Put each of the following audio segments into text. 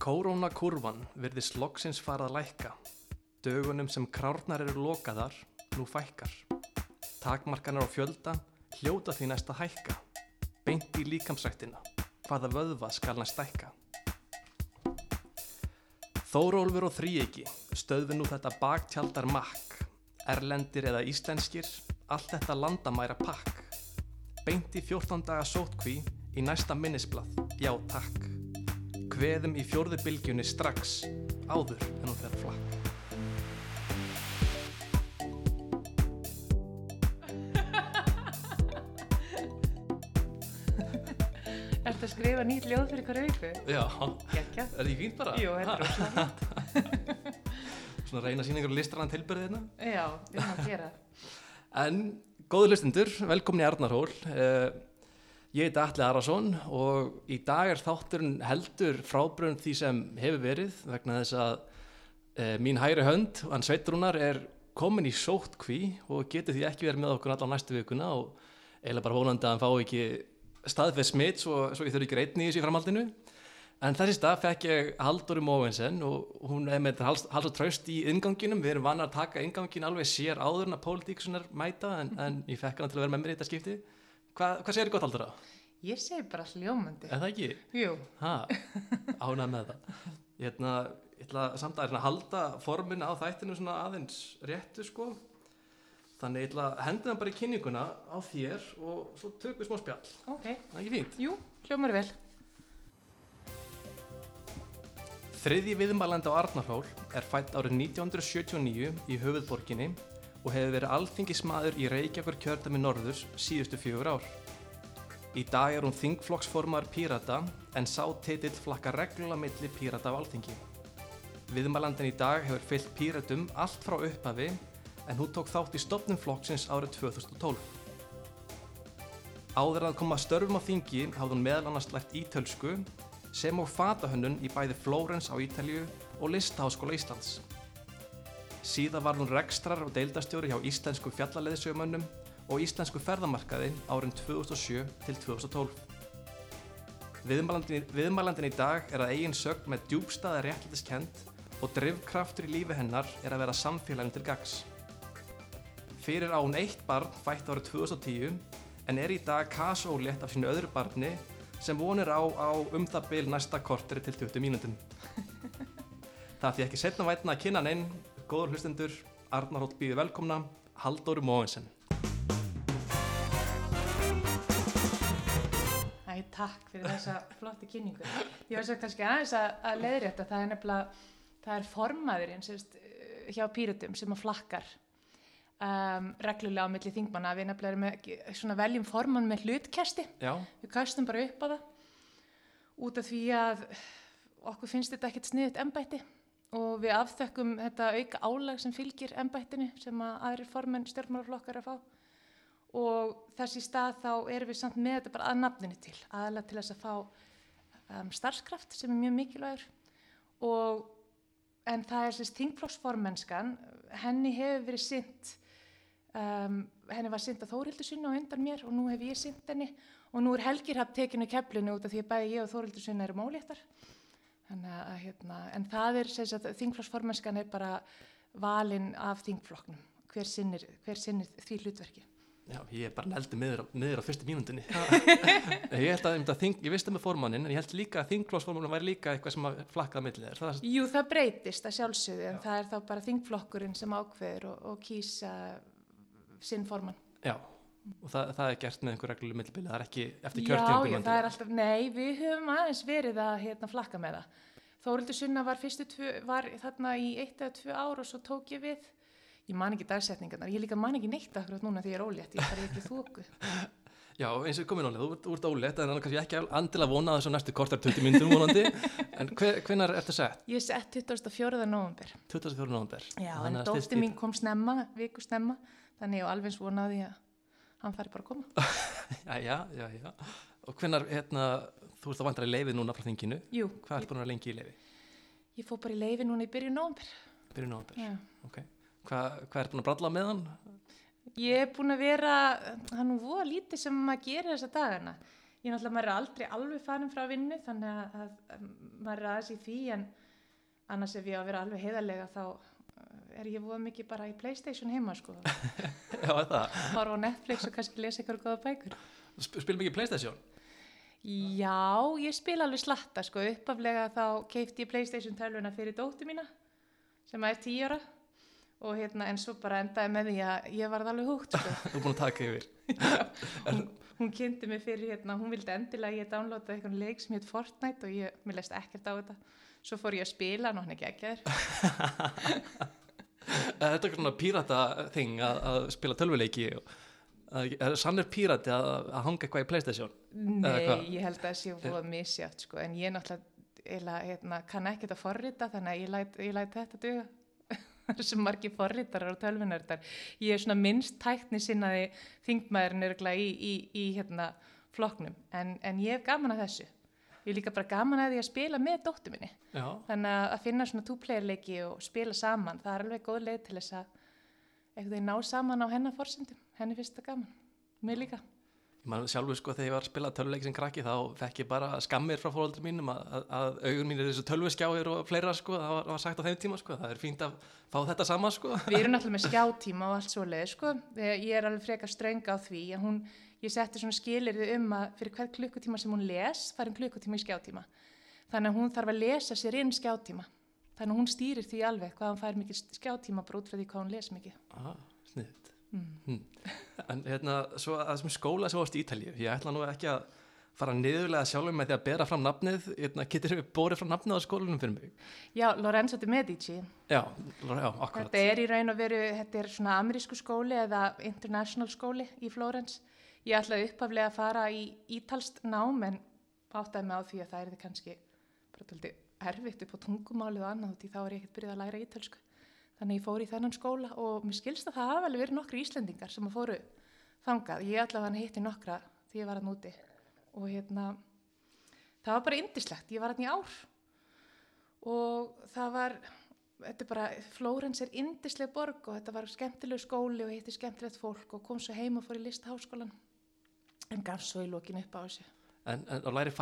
Kórónakurvan virðist loksins fara að lækka. Dögunum sem krárnar eru lokaðar, nú fækkar. Takmarkanar á fjölda, hljóta því næsta hækka. Beint í líkamsræktina, hvaða vöðva skal næst stækka. Þórólfur og þríegi, stöðvi nú þetta baktjaldar makk. Erlendir eða íslenskir, allt þetta landamæra pakk. Beint í 14 daga sótkví í næsta minnisblað, já takk. Hveðum í fjórðu bylgjunni strax, áður en hún fer flakk. Ertu að skrifa nýtt ljóð fyrir hverju viku? Já, Gekja. er það ekki fínt bara? Jú, þetta er Ha? óslátt. Svona reyna síningur og listrann tilbyrðið hérna. Já, við erum að gera. En góðu hlustundur, velkomin í Arnarhól. Ég heiti Atli Arason og í dag er þátturinn heldur frábrönd því sem hefur verið vegna þess að uh, mín hægri hönd, hann Sveitrúnar, er komin í sóttkví og getur því ekki verið með okkur allar næstu vikuna og eiginlega bara vonandi að hann fá ekki staðfið smitt svo, svo ég þurfi ekki reytni í þessu framhaldinu. En þessi stað fekk ég Halldóri Móvensen og hún er með hals, hals og traust í inganginum. Við erum vannar að taka ingangin alveg sér áður en að pólitíksunar mæta en, en ég fekk hann til að vera með mér í þetta skipti. Hva, hvað segir þið gott Halldóra? Ég segi bara hljómandi. Er það ekki? Jú, Ha, ánað með það. Ég ætla, ég ætla samt að halda formin á þættinu svona aðeins réttu sko. Þannig ég ætla að henda það bara í kynninguna á þér og svo tökum við smá spjall. ok. Það er ekki fínt? Jú, hljómar vel. Þriðji viðmælandi á Arnarhól er fætt árið 1979 í höfuðborginni og hefur verið alþingismadur í Reykjavíkur kjördami Norðurs síðustu fjögur ár. Í dag er hún þingflokksformar Pírata en sá titill flakka reglulega milli Pírata á alþingi. Viðmælandin í dag hefur fyllt Píratum allt frá upphafi en hún tók þátt í stopnum flokksins árið 2012. Áður að koma störfum á þingi hafði hún meðal annars lært ítölsku sem og fatahönnun í bæði Flórens á Ítalju og Listaháskóla Íslands. Síðan var hún rekstrar og deildastjóri hjá Íslensku fjallaleðisjömönnum og Íslensku ferðamarkaði árin 2007 til 2012. Viðmælandin, viðmælandin í dag er að eigin sögn með djúbstaða réttlætiskend og drivkraftur í lífi hennar er að vera samfélagin til gags. Fyrir á hún eitt barn fætt árið 2010 en er í dag kasólétt af sínu öðru barni sem vonir á, á um það bil næsta korteri til 20 mínútum. Það því ekki setna vætna að kynna neinn, góður hlustendur, Arnar Hótt býði velkomna, Halldóru Móensen. Æ, takk fyrir þessa flotti kynningu. Ég var svo kannski aðeins að, að leiðrétta, það er nefnilega, það er formaðurinn sérst, hjá Píratum sem að flakkar um, reglulega á milli þingmanna. Við nefnilega erum með, svona veljum formann með hlutkesti. Já, Við kastum bara upp á það út af því að okkur finnst þetta ekkert sniðut embætti og við afþökkum þetta auka álag sem fylgir embættinu sem að aðrir formenn stjórnmálaflokkar að fá. Og þessi stað þá erum við samt með þetta bara að nafninu til, aðalega til þess að fá um, starfskraft sem er mjög mikilvægur. Og en það er sérst þingflokksformennskan, henni hefur verið sint um, henni var sint að Þórildur sunna á undan mér og nú hef ég sint henni. Og nú er Helgirhab tekinu keflinu út af því að bæði ég og Þórildur sunna eru móléttar Þannig að, hérna, en það er, þingflokksformennskan er bara valinn af þingflokknum, hver sinnir, hver sinnir því hlutverki. já, ég er bara neldi miður, á- fyrstu mínúndinni. ég held að, að þing, ég vissi það með formannin, en ég held líka að þingklósformannin væri líka eitthvað sem að flakkaða millið þér. Það, Jú, það breytist að sjálfsögðu, en það er þá bara þingflokkurinn sem ákveður og, og kýsa sinn formann. já, og það, það er gert með einhver regluleg millibili, það er ekki eftir það alltaf, nei, við höfum aðeins verið að hérna, flakka með það. Þórildur Sunna var fyrstu tvö, var þarna í eitt eða tvö ár og svo tók ég við. Ég man ekki dagsetningarnar, ég líka man ekki neitt akkurat núna því ég er ólétt, ég er ekki þóku. Já, eins og komin álega, þú, ert- þú ert ólétt, en það kannski ekki andilega vona þessu næstu kortar 20 myndum vonandi, en hver, hvenar ertu sett? Ég er sett 24. november. 24. november. Já, Þannig en að í- mín kom snemma, viku snemma, þannig ég á alveg svonaði að hann fari bara að koma. Já, já, já, já. Og hvenar, hérna, þú ert að vandra í leifið núna frá þinginu, Jú, hvað ert búin að vera lengi í leifi? ég fór bara í leifi núna í byrju november. Byrjun november, Já. ok. Hvað, hvað ert búin að bralla með hann? Ég er búin að vera, það er nú voða lítið sem maður gerir þessa dagana. ég náttúrulega maður er aldrei alveg farin frá vinnu þannig að, að, að maður er aðeins í því en annars ef ég á að vera alveg heiðarlega þá er ég voða mikið bara í Playstation heima sko. Já, það. horfa á Netflix og kannski lesa ykkur góða bækur. Sp spilum ekki Playstation? Já, ég spila alveg slatta sko. Uppaflega þá keipti ég Playstation tölvuna fyrir dóttu mína sem er 10 ára. Og hérna en svo bara endaði með því að ég varð alveg húgt sko. Þú er búin að taka yfir. hún, hún kynnti mig fyrir hérna, hún vildi endilega að ég downloada eitthvað leik sem heit Fortnite og ég, mér leist ekkert á þetta. Svo fór ég að spila og hann ekki ekki þér Þetta er svona pírata þing að, að spila tölvuleiki er sannur pírati að, að hanga eitthvað í Playstation? Nei, ég held að það sé fóða misjátt sko en ég náttúrulega hérna, kann ekkert að forrita þannig að ég læt, ég læt þetta duga. Svo margir forritarar og tölvunördar. Ég er svona minnst tækni sinnaði þingmaðurinn örgulega í, í, í hérna, flokknum en, en ég hef gaman að þessu ég líka bara gaman að því að spila með dóttu minni. Já. þannig að finna svona two-player-leiki og spila saman, það er alveg góð leið til þess að einhvern veginn ná saman á hennar forsendum, henni finnst það gaman. Mér líka, Ég man sjálfur sko þegar ég var að spila tölvuleiki sem krakki þá fekk ég bara skammir frá fóröldrum mínum að, að, augun mín er þessu tölvuskjáir og fleira sko, það var, var sagt á þeim tíma sko, það er fínt að fá þetta sama sko. við erum náttúrulega með skjátíma og allt svo leið sko, ég ég er alveg frekar ströng á því að hún, ég setti svona skilirði um að fyrir hver klukkutíma sem hún les hún klukkutíma í skjátíma þannig að hún þarf að lesa sér inn skjátíma þannig að hún stýrir því alveg hvað hún fær mikið skjátíma bara út frá því hvað hún les mikið Ah, sniðt. mm. En hérna, svo að þessum skóla sem varst í Ítalíu, ég ætla nú ekki að fara niðurlega sjálfur með því að bera fram nafnið, hérna, getur við borið fram nafnið á skólanum fyrir mig? Já, Lorenzo de Medici Já, já, akkurat. Þetta er í raun og veru, þetta er svona amerísku skóli eða international skóli í Flórens. Ég ætlaði upphaflega að fara í ítalst nám en áttaði mig á því að það er þið kannski bara tóltið erfitt upp á tungumálið og annað því þá er ég ekkert byrjað að læra ítalsku. Þannig ég fór í þennan skóla og mér skilst að það hafa alveg verið nokkru Íslendingar sem að fóru þangað. Ég ætlaði hann hitti nokkra því ég var hann úti og hérna það var bara indislegt. Ég var hann í ár og það var þetta er bara, Flórens er indisleg borg og þetta var skemmtileg skóli og hitti skemmtilegt fólk og kom svo heim og fór í listháskólan en gaf svo í lokin upp á þessu. En, en að læri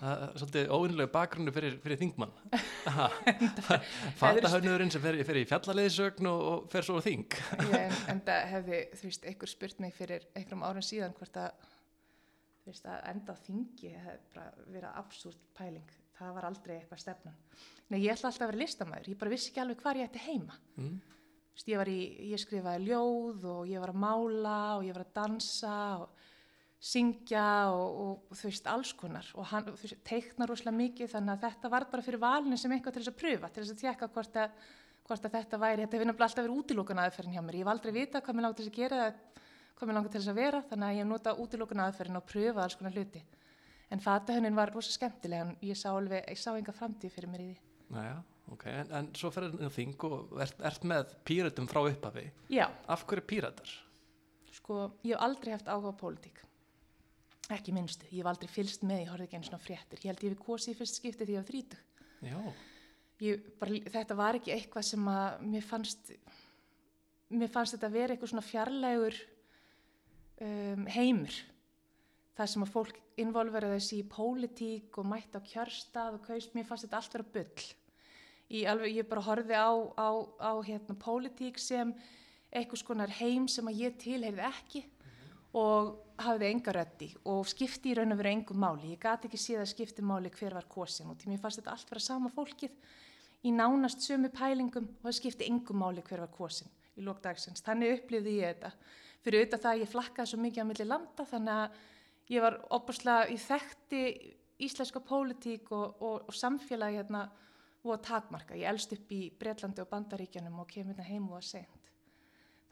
það er svolítið óvinnlega bakgrunnu fyrir, fyrir þingmann. Fatahönnurinn sem fer, fer í fjallaliðsögn og, og fer svo á þing. en, en það hefði, þú veist, einhver spurt mig fyrir einhverjum árum síðan hvort að þú veist, að enda þingi hefði bara verið absúrt pæling. Það var aldrei eitthvað stefnan. Nei, ég ætla alltaf að vera listamæður, ég bara vissi ekki alveg hvar ég ætti heima. Mm. Þú veist, ég, var í, ég skrifaði ljóð og ég var að mála og ég var að dansa og syngja og, og, þú veist alls konar og hann veist, teiknar rosalega mikið þannig að þetta var bara fyrir valinu sem eitthvað til þess að pröfa, til þess að tjekka hvort að, hvort að þetta væri, þetta hefur nefnilega alltaf verið útilókun aðferðin hjá mér, ég hef aldrei vita hvað mér langar til þess að gera hvað mér langar til þess að vera þannig að ég hef notað útilókun aðferðin og pröfa alls konar hluti en fatahönnin var rosa skemmtileg en ég sá alveg, ég sá enga framtíð fyrir mér í því Næja, ok, en, en svo fer það þing og ert, ert með píratum frá upphafi. Já, Af hverju píratar? Sko, ég hef aldrei haft áhuga á pólitík. Ekki minnstu. Ég hef aldrei fylst með, ég horfði ekki einu svona fréttir. Ég held ég hef kosið fyrst skipti því ég var þrítug. Þetta var ekki eitthvað sem að mér fannst, mér fannst þetta vera eitthvað svona fjarlægur um, heimur. Það sem að fólk involveraði þessi í pólitík og mætti á kjörstað og kaust, mér fannst þetta allt vera bull. Í alveg, ég bara horfði á, á, á hérna, pólitík sem eitthvað skonar heim sem að ég tilheyrði ekki og hafði enga röddi og skipti í raun og veru engum máli. Ég gati ekki séð að skipti máli hver var kosin og til mér fannst þetta allt vera sama fólkið í nánast sömu pælingum og það skipti engum máli hver var kosin í lókdagsins. Þannig upplifði ég þetta. Fyrir auðvitað það að ég flakkaði svo mikið á milli landa þannig að ég var opaslega í þekkti íslenska pólitík og, og, og samfélagi hérna og að takmarka. Ég elst upp í Breitlandi og Bandaríkjanum og kem hérna heim og að seint.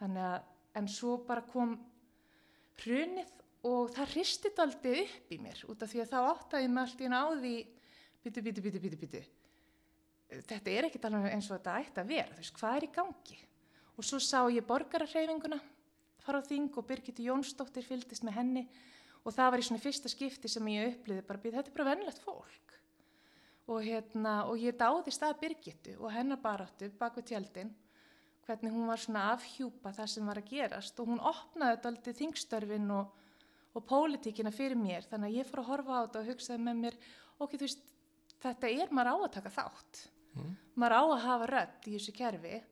Þannig að, en svo bara kom hrunið og það hristi daldi upp í mér út af því að þá áttaði mig allt í því byttu, byttu, byttu, byttu, byttu. Þetta er ekkit alveg eins og þetta ætti að vera, þú veist, hvað er í gangi? Og svo sá ég borgararreyfinguna fara á þing og Birgitte Jónsdóttir fylgdist með henni og það var í svona fyrsta skipti sem ég uppliði bara býð, þetta er bara vennlegt fólk. Og, hérna, og ég dáði stað Birgittu og hennar baráttu bak við tjaldin hvernig hún var svona afhjúpa það sem var að gerast. Og hún opnaði þetta aldrei þingstörfin og, og pólitíkina fyrir mér. Þannig að ég fór að horfa á þetta og hugsaði með mér ok, þú veist, þetta er maður á að taka þátt. Mm. maður á að hafa rödd í þessu kerfi.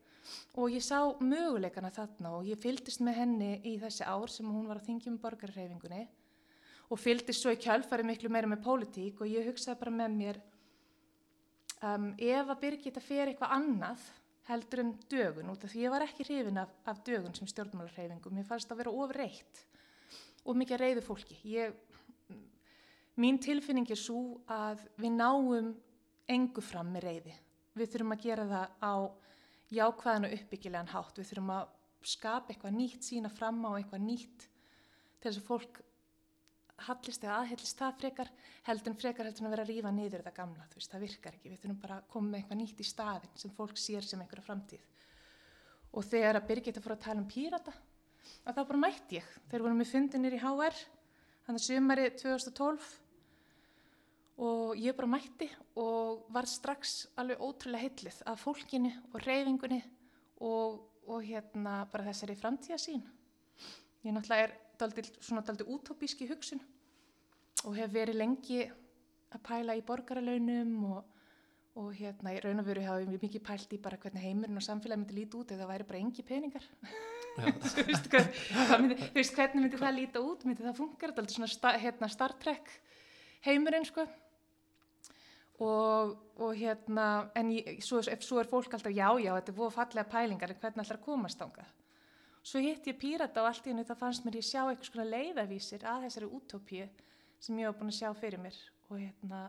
Og ég sá möguleikana þarna og ég fylgdist með henni í þessi ár sem hún var að þingja með borgarreifingunni og fylgdist svo í kjálfari miklu meira með pólitík og ég hugsaði bara með mér um, ef að Birgitta fer eitthvað annað heldur en dögun út af því ég var ekki hrifin af, af dögun sem stjórnmálarreifingu, mér fannst að vera ofreitt og mikið að reyðu fólki. Ég, mín tilfinning er svo að við náum engu fram með reyði. Við þurfum að gera það á jákvæðan og uppbyggilegan hátt. Við þurfum að skapa eitthvað nýtt, sína fram á eitthvað nýtt til þess að fólk hallist eða aðhellist það frekar heldur en frekar heldur en að vera að rífa niður þetta gamla, þú veist, það virkar ekki. Við þurfum bara að koma með eitthvað nýtt í staðin sem fólk sér sem einhverja framtíð. Og þegar að Birgitta fór að tala um pírata, að þá bara mætti ég. Þeir voru með fundinir í HR, þannig að sumari 2012 og ég bara mætti og var strax alveg ótrúlega heillið af fólkinu og reyfingunni og, og hérna bara þessari framtíðasín. Ég náttúrulega er daldið, svona daldið útópíski hugsun og hef verið lengi að pæla í borgaralaunum og, og hérna í raun og veru hafa við mikið pælt í bara hvernig heimurinn og samfélagi myndi líti út eða það væri bara engi peningar. þú veist, hvernig myndi það líta út, myndi það funkar, þetta er svona sta, hérna, Star Trek heimurinn sko. Og, og hérna en ég, svo, svo er fólk alltaf já já þetta er búið fallega pælingar en hvernig ætlar að komast ángað svo hitt ég pírata og allt í hennu það fannst mér ég sjá eitthvað svona leiðavísir að þessari útópíu sem ég var búin að sjá fyrir mér. Og hérna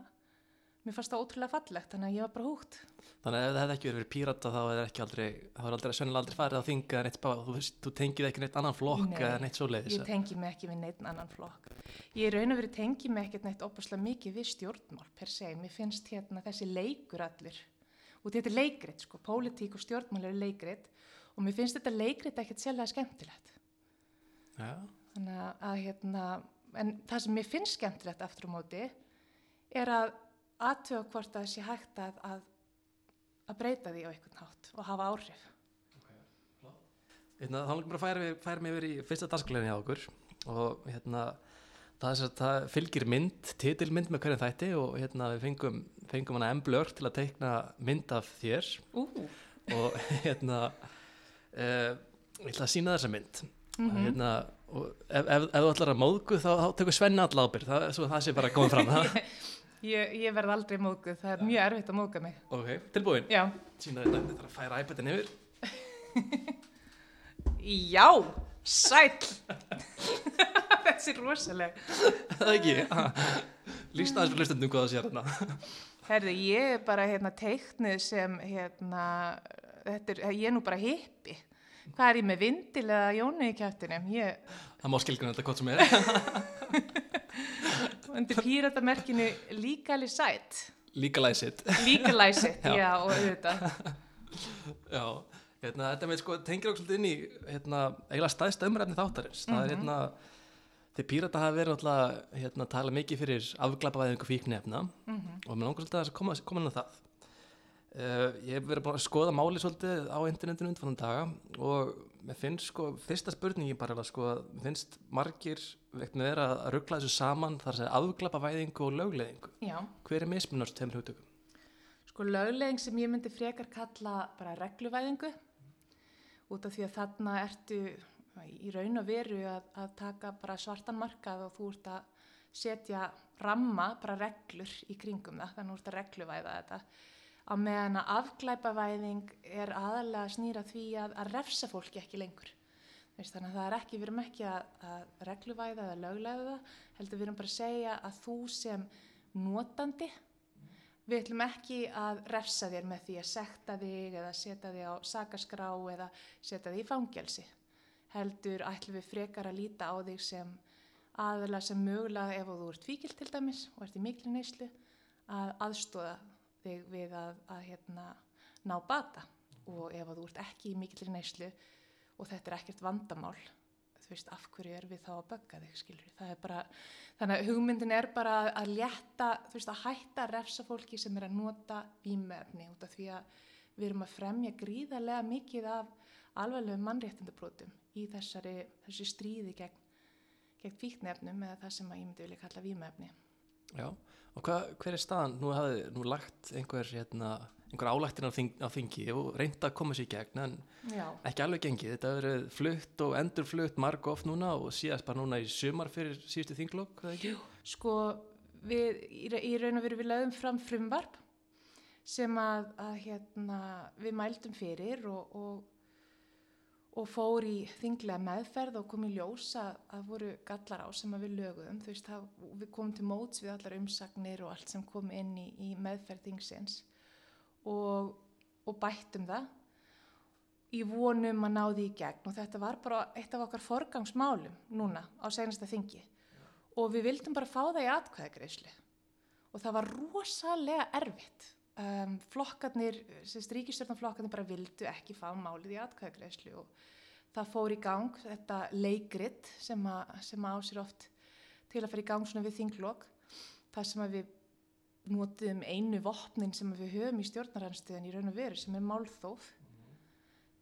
mér fannst það ótrúlega fallegt þannig að ég var bara húgt. Þannig að ef það hefði ekki verið pírata þá er ekki aldrei, þá er aldrei, sennilega aldrei farið að þinga neitt þú veist, þú tengið ekki neitt annan flokk eða neitt svoleiðis. ég tengi mig ekki við neitt annan flokk. Ég raun og verið tengi mig ekkert neitt opaslega mikið við stjórnmál per se. Mér finnst hérna þessi leikur allir og þetta er leikrit sko, pólitík og stjórnmál eru leikrit og mér finnst þetta leikrit ekkert sérlega skemmtilegt. Já, þannig að, hérna en það sem mér finnst skemmtilegt aftur á móti er að aðtöða hvort að það sé hægt að, að að breyta því á einhvern hátt og hafa áhrif. Hérna, þá langar bara að færa, mig- yfir í fyrsta dagsglæðin hjá okkur. Og hérna, það, sagt- það fylgir mynd, titilmynd með hverjum þætti og hérna við fengum, fengum hana emblör til að teikna mynd af þér. Ú, og hérna, uh, ég ætla að sína þessa mynd. mm hérna, og ef, ef, ef þú ætlar að móðgu þá, þá tekur Svenni all ábyrð það, það sé bara komið fram það. ég, ég verð aldrei móðguð, það er mjög erfitt að móðga mig. Ok, tilbúin? Já, sína þetta, þetta er að færa iPadin yfir. Já, sæll. Þessi er rosaleg. Það ekki. Líst aðeins fyrir hlustendum hvað það sé hérna Herði, ég er bara hérna teiknuð sem hérna þetta er, ég er nú bara hippi. Hvað er ég með vindil eða jónu í kjæftinum? Ég, það má skilgjuna þetta hvort sem er. Undir píratamerkinu it. Legalize it, Já. já, og auðvitað. Já, hérna, þetta með sko tengir okkur svolítið inn í hérna, eiginlega stæðst umræfni þáttarins. Það er hérna þeir pírata hafa verið alltaf hérna, tala mikið fyrir afglapavæðingu fíknefna Mhm. og mér langar svolítið að koma, koma inn á það uh, ég hef verið bara að skoða máli svolítið á internetinu undir daga og mér finnst sko, fyrsta spurningi bara sko, mér finnst margir með vera að ruggla þessu saman þar að segja afglapavæðingu og lögleðingu Já, hver er mismunars tveimur hugtökum? sko löglegin sem ég myndi frekar kalla bara regluvæðingu út af því að þarna ertu í raun og veru að, að taka bara svartan markað og þú ert að setja ramma, bara reglur í kringum það, þannig að þú ert að regluvæða þetta á meðan að afglæpavæðing er aðalega að snýra því að, að refsa fólki ekki lengur Veist, þannig að það er ekki, við erum ekki að, að regluvæða eða löglega það heldur við erum bara að segja að þú sem notandi Við ætlum ekki að refsa þér með því að sekta þig eða setja þig á sakaskrá eða setja þig í fangelsi. Heldur ætlum við frekar að líta á þig sem aðalega sem mögulega ef þú ert fíkil til dæmis og ert í miklu neyslu að aðstóða þig við að, að hérna, ná bata. Og ef þú ert ekki í miklu neyslu og þetta er ekkert vandamál þú veist, af hverju er við þá að bögga þig, skilur það er bara, þannig að hugmyndin er bara að- létta, þú veist, að hætta að refsa fólki sem er að nota vímefni út af því að við erum að fremja gríðarlega mikið af alveglega mannréttindabrótum í þessari, þessu stríði gegn, gegn fíknefnum eða það sem að ég myndi vilja kalla vímefni. Já, og hva, hver er staðan? Nú hafði nú lagt einhver, hérna, einhver álæktin á, þing, á þingi og reynda að koma sér í gegn en Já, ekki alveg gengið. Þetta hefur verið flutt og endurflutt marg oft núna og síðast bara núna í sumar fyrir síðustu þinglokk, eða ekki? sko við í, ra- í raun og veru við lögum fram frumvarp sem að, að hérna, við mældum fyrir og, og, og fór í þinglega meðferð og kom í ljós að, að voru gallar á sem við lögum. Þú veist, það, við komum til móts við allar umsagnir og allt sem kom inn í, í meðferð þingsins og, og bættum það í vonum að ná því í gegn. Og þetta var bara eitt af okkar forgangsmálum núna á senasta þingi. Og við vildum bara fá það í atkvæðagreyslu og það var rosalega erfitt um, flokkarnir, ríkistjórnarflokkarnir bara vildu ekki fá málið í atkvæðagreyslu og það fór í gang þetta leikrit sem, a, sem að á sér oft til að fara í gang svona við þinglokk það sem að við notuðum einu vopnin sem að við höfum í stjórnaranstöðin í raun og veru sem er málþóf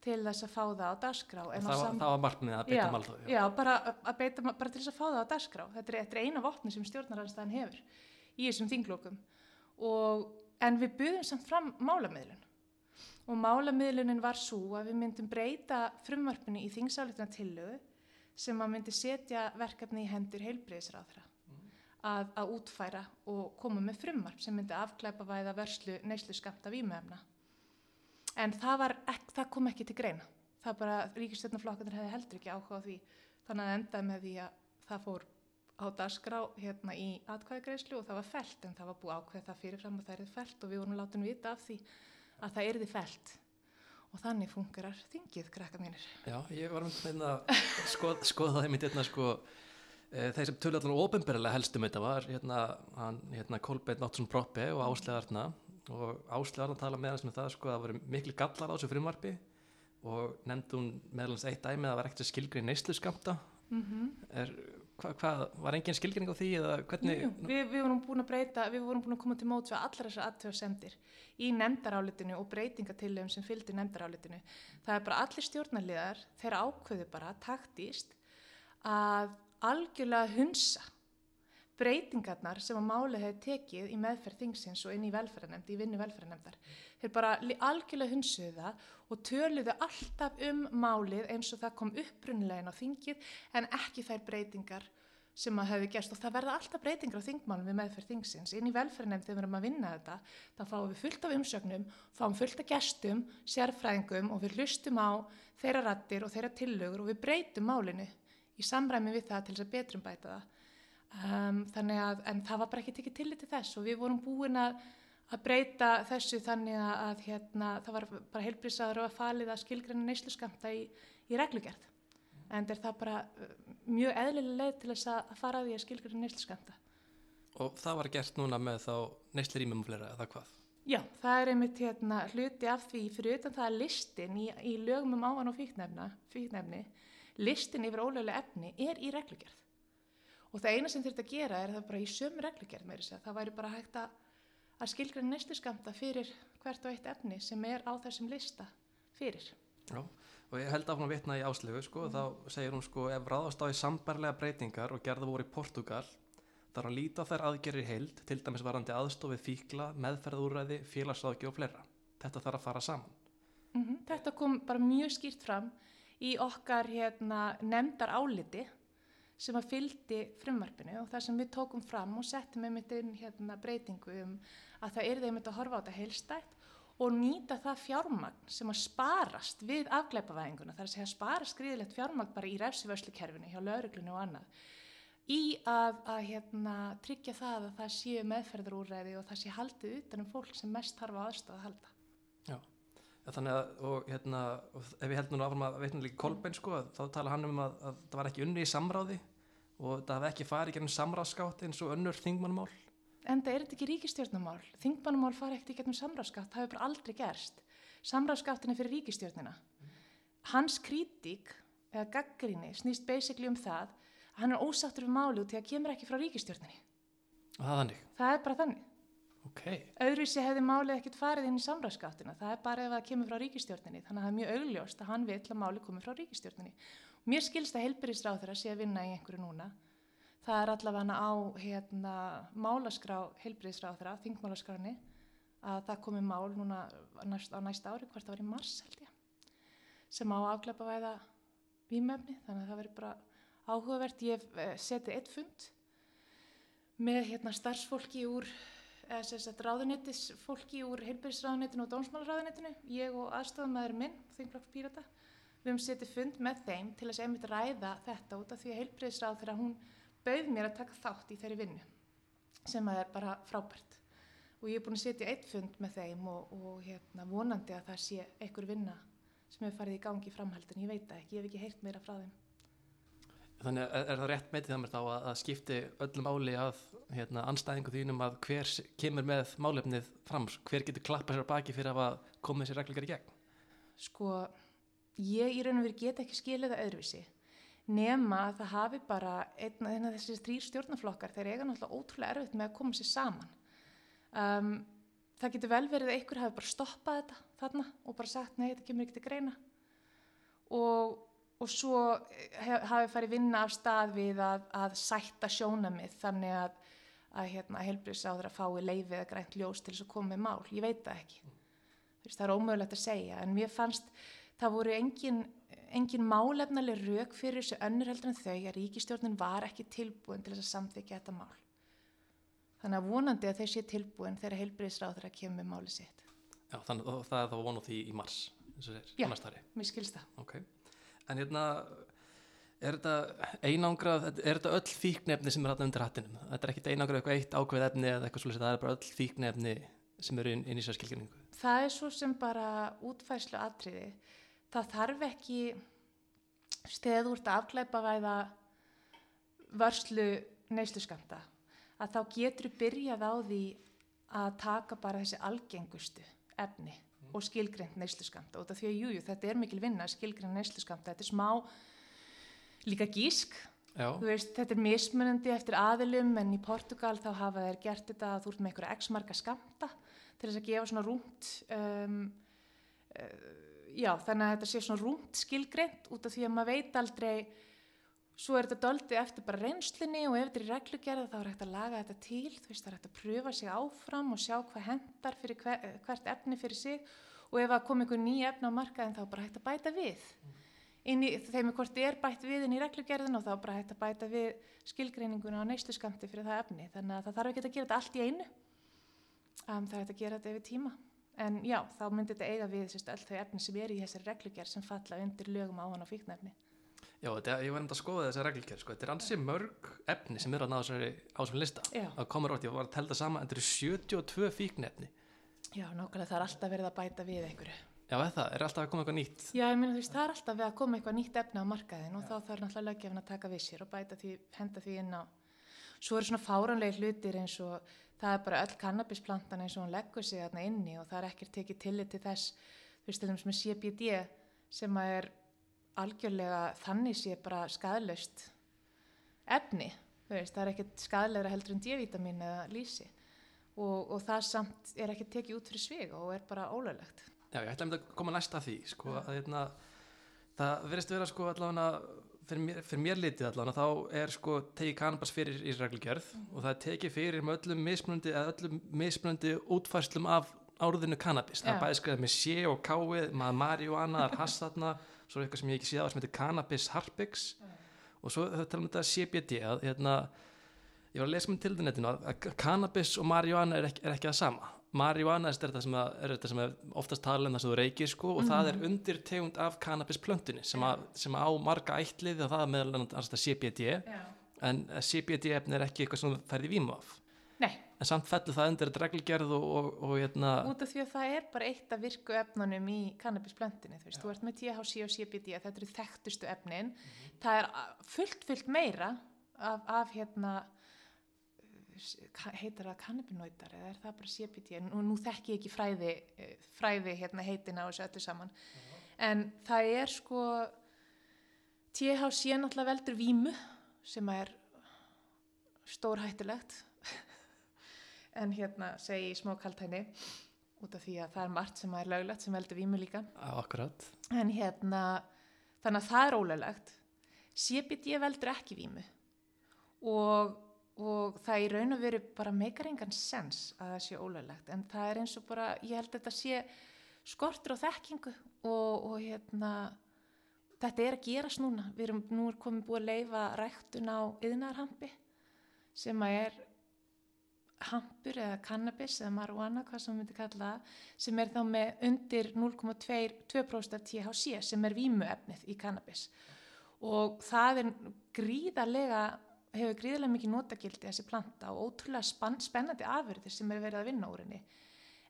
til þess að fá það á dagskrá Það, sam- það var markmiðið að beita Já, málþófi. Já, bara, að beita, bara til þess að fá það á dagskrá. Þetta er, þetta er eina vopni sem stjórnaranstæðan hefur í þessum þinglókum. Og, en við buðum samt fram málamiðlun. Og málamiðlunin var svo að við myndum breyta frumvarpinu í þingsáleituna tillögu sem að myndi setja verkefni í hendur heilbriðisráðra að, að útfæra og koma með frumvarp sem myndi afklæpa væða vörslu neyslu skamta vímöfna. En það, ek, það kom ekki til greina. Það bara, ríkistjórnarflokkarnir hefði heldur ekki áhuga á því. Þannig að endaði með því að það fór á dagskrá hérna í atkvæðagreyslu og það var felt en það var búið ákveð það fyrirfram að það erði felt og við vorum látin vita af því að það erði felt. Og þannig fungerar þingið, krakka mínir. Já, ég var með að skoð, skoða það einmitt hérna sko e, þeir sem tölu allan ofinberilega helstum þetta var hérna, hann, hérna Kolbeinn Náttsson Proppe og Áslegarna og Áslegarna tala með hans með það sko að það voru miklu gallar á þessu frumvarpi og nefndi hún meðalans eitt dæmi að það var ekkert skilgrið neyslu skamta Mm er, hva, hvað, var engin skilgring á því eða hvernig Jú, við, við vorum búin að breyta, við vorum búin að koma til móts við allar þessar aðtöðasemdir í nefndarálitinu og breytingatillöfum sem fylgdi nefndarálitinu. Það er bara allir stjórnarliðar, þeir ákveðu bara taktíst að algjörlega hunsa breytingarnar sem að málið hefur tekið í meðferð þingsins og inn í velferðarnemnd, í vinnu velferðarnemndar. Þeir bara algjörlega hunsuðu það og töluðu alltaf um málið eins og það kom upprunnilega inn á þingið en ekki þær breytingar sem að hefði gerst og það verða alltaf breytingar á þingmálum við meðferð þingsins. Inn í velferðarnemnd þegar við erum að vinna þetta, þá fáum við fullt af umsögnum, fáum fullt af gestum, sérfræðingum og við hlustum á þeirra rattir og þeirra tillögur og við breytum málinu í samræmi við það til þess að betrum bæta það. Um, þannig að, en það var bara ekki tekið tillit til þess og við vorum búin að, að breyta þessu þannig að, að hérna, það var bara heilbrisaður og að falið að skilgræna neyslu skamta í, í reglugerð. En er það bara uh, mjög eðlilega leið til þess að fara því að skilgræna neyslu skamta. og það var gert núna með þá neyslu rýmum og fleira eða hvað Já, það er einmitt hérna, hluti af því fyrir utan það að listin í, í lögum um ávan og fíknefna, fíknefni, listin yfir ólögulega efni er í reglugerð. Og það eina sem þurft að gera er það bara í sömu reglugerð með þess að það væri bara hægt að, að skilgræna næstu skamta fyrir hvert og eitt efni sem er á þessum lista fyrir. Já, og ég held að hún vitna í áslegu sko, þá segir hún sko ef ráðast á í sambarlega breytingar og gerða voru í Portugal þarf að líta þær aðgerir heild til dæmis varandi aðstofið fíkla, meðferðúræði, félagsráðgjöf og fleira. Þetta þarf að fara saman. Mm Þetta kom bara mjög skýrt fram í okkar hérna, nefndar áliti sem að fyldi frumvarpinu og það sem við tókum fram og settum einmitt inn hérna, breytingu um að það er þeim að horfa á þetta heilstætt og nýta það fjármagn sem að sparast við afgleipavæðinguna, það er að segja spara skriðilegt fjármagn bara í refsivörslukerfinu hjá lauruglunni og annað í að, að hérna, tryggja það að það séu meðferðarúræði og það sé haldið utan um fólk sem mest þarf á aðstofa að halda. Já, ja, þannig að og, hérna, og ef ég held nú áfram að veitna líka Kolbein sko, þá tala hann um að, að það var ekki unni í samráði og það hafði ekki farið gennum samráðskátt eins og önnur þingmannmál. En það er þetta ekki ríkistjórnumál. Þingmannumál fara ekkert í gegnum samráðskátt, það hefur bara aldrei gerst. Samráðskáttin er fyrir ríkistjórnina. Hans kritík eða gaggrinni snýst basically um það að hann er ósáttur við máli út því að kemur ekki frá ríkistjórninni. Og það er þannig. Það er bara þannig. Ok, Öðruvísi hefði málið ekkert farið inn í samráðskáttina. Það er bara ef það kemur frá ríkistjórninni. Þannig að það að að. Mér skilst að heilbyrðisráður að sé að vinna í einhverju núna það er allavega á hérna, málaskrá heilbriðsráðra, þingmálaskráni að það komi mál núna næst, á næsta ári, hvert það var í mars held ég, sem á afgleipa væða výmefni, þannig að það veri bara áhugavert. Ég eh, seti eitt fund með hérna, starfsfólki úr eða sem sagt ráðunettisfólki úr heilbyrðisráðunettinu og dómsmálaráðunettinu, ég og aðstofamæður minn, þingflokks Pírata, við höfum setið fund með þeim til að einmitt ræða þetta út af því að heilbyrðisráð þegar hún bauð mér að taka þátt í þeirri vinnu sem er bara frábært og ég er búin að setja eitt fund með þeim og, og hérna, vonandi að það sé einhver vinna sem hefur farið í gangi í framhaldin, ég veit það ekki, ég hef ekki heyrt meira frá þeim. Þannig er, er það rétt meitið það mér þá að, að skipti öllum áli að hérna, anstæðingu þínum að hver kemur með málefnið fram, hver getur klappað sér baki fyrir að koma þessi reglgar í gegn? Sko, ég í raun og veri get ekki skilið það öðruvísi nema að það hafi bara einn af þessi þrýr stjórnaflokkar þeir eiga náttúrulega ótrúlega erfitt með að koma sér saman. Um, það getur vel verið að einhver hafi bara stoppað þetta þarna og bara sagt nei, þetta kemur ekki til greina. Og og svo hef, hafi farið vinna af stað við að, að sætta sjónamið þannig að, að hérna, helbriðsáður að fái leifið að grænt ljós til þess að koma með mál, ég veit það ekki. Veist, það er ómögulegt að segja en mér fannst það voru engin, engin málefnaleg rauk fyrir þessu önnur heldur en þau að ríkistjórnin var ekki tilbúin til þess að samþykja þetta mál. Þannig að vonandi að þau sé tilbúin þegar helbriðsáður að kemur með máli sitt. Já, þannig að það er þá vonu því í mars Já, mér skilst það. Okay en hérna er þetta einangrað er þetta öll fíknefni sem er alltaf undir hattinum? Þetta er ekkit einangrað eitthvað eitt ákveð efni eða eitthvað svolítið, það er bara öll fíknefni sem eru inn, inn í sér skilgjörningu Það er svo sem bara útfæslu atriði, það þarf ekki steð úr þetta afklæpa væða vörslu neyslu skamta að þá getur byrjað á því að taka bara þessi algengustu efni og skilgreynd neysluskamta og því að jújú, þetta er mikil vinna skilgreynd neysluskamta, þetta er smá líka gísk. Veist, þetta er mismunandi eftir aðilum en í Portugal þá hafa þeir gert þetta að þú ert með einhverja x-marka skamta til þess að gefa svona rúmt um, uh, já, þannig að þetta sé svona rúmt skilgreynd út af því að maður veit aldrei Svo er þetta doldið eftir bara reynslinni og ef þetta er reglugerða þá er hægt að laga þetta til, þú veist það er hægt að pröfa sig áfram og sjá hvað hendar fyrir hver, hvert efni fyrir sig og ef það kom einhver ný efni á markaðin þá er bara hægt að bæta við. Í, þeim er hvort er bætt við inn í reglugerðin og þá er bara hægt að bæta við skilgreininguna á neysluskamti fyrir það efni. Þannig að það þarf ekki að gera þetta allt í einu, um, það er hægt að gera þetta yfir tíma. En já, þá myndir þetta eiga við sérst, öll þau efni sem er í þessari reglugerð sem falla undir lögum á hann og fíknefni. Já, þetta, ég var enda að skoða þessa reglgerð sko. þetta er ansi mörg efni sem eru að ná þessari lista, Já. það komur átt ég var að telda sama, þetta eru 72 fíknefni Já, nákvæmlega það er alltaf verið að bæta við einhverju Já, það er alltaf að koma eitthvað nýtt Já, ég minna þú veist, það er alltaf að koma eitthvað nýtt efni á markaðin og Já. þá þarf náttúrulega löggefin að taka við sér og bæta því, henda því inn á Svo eru svona fáranlega hlutir eins og það er bara öll kannabisplantan eins og hún leggur sig þarna inni og það er ekkert tekið tillit til þess, þú veist, til þess með CBD sem er algjörlega þannig sé bara skadlaust efni, veist, það er ekkert skadlegra heldur en D-vitamin eða lísi og, og það samt er ekkert tekið út fyrir svig og er bara ólöglegt. Já, ég ætla að koma næsta því, sko, að hérna, það verðist vera sko allavega fyrir mér, fyrir mér litið allavega þá er sko tekið kannabas fyrir í reglugjörð mm. og það er tekið fyrir með öllum mismunandi öllum mismunandi útfærslum af áruðinu kannabis, það er bæðið skriðað með sé og káið, maður marihuana, það er hassatna svo er eitthvað sem ég ekki síða á sem heitir Cannabis Harpix mm. og svo þau tala um þetta CBD að hérna, ég var að lesa með til netinu að cannabis og marihuana er ekki, er ekki að sama marihuana er þetta sem, að, er þetta sem oftast tala um það sem þú reykir sko, og mm. það er mhm. undir tegund af cannabisplöntunni sem, sem á marga eittlið og það er meðal CBD yeah. en CBD efni er ekki eitthvað sem þú færði vímu af Nei. en samt fellur það undir reglgerð og, og, og hérna út af því að það er bara eitt af virku efnunum í kannabisblöndinni, þú veist, þú ert með THC og CBD, þetta eru þekktustu efnin mm -hmm. það er fullt, fullt meira af, af hérna heitir það kannabinóitar eða er það bara CBD og nú þekk ég ekki fræði, fræði hérna heitina og þessu öllu saman. Uh -huh. en það er sko THC náttúrulega veldur vímu sem er stór hættulegt en hérna segi ég smá kaltæni út af því að það er margt sem er löglegt sem veldur vímu líka. Akkurat. en hérna þannig að það er ólöglegt. CBD veldur ekki vímu. Og, og það í raun og veru bara meikar engan sens að það sé ólöglegt. En það er eins og bara, ég held að þetta sé skortur á þekkingu og, og hérna þetta er að gerast núna, við erum nú er komið búið að leifa ræktun á yðnarhampi sem að er hampur eða cannabis eða marihuana, hvað sem við myndum kalla sem er þá með undir 0,2% af THC sem er vímuefnið í cannabis og það er gríðarlega hefur gríðarlega mikið notagildi þessi planta og ótrúlega spann, spennandi afurðir sem er verið að vinna úr henni.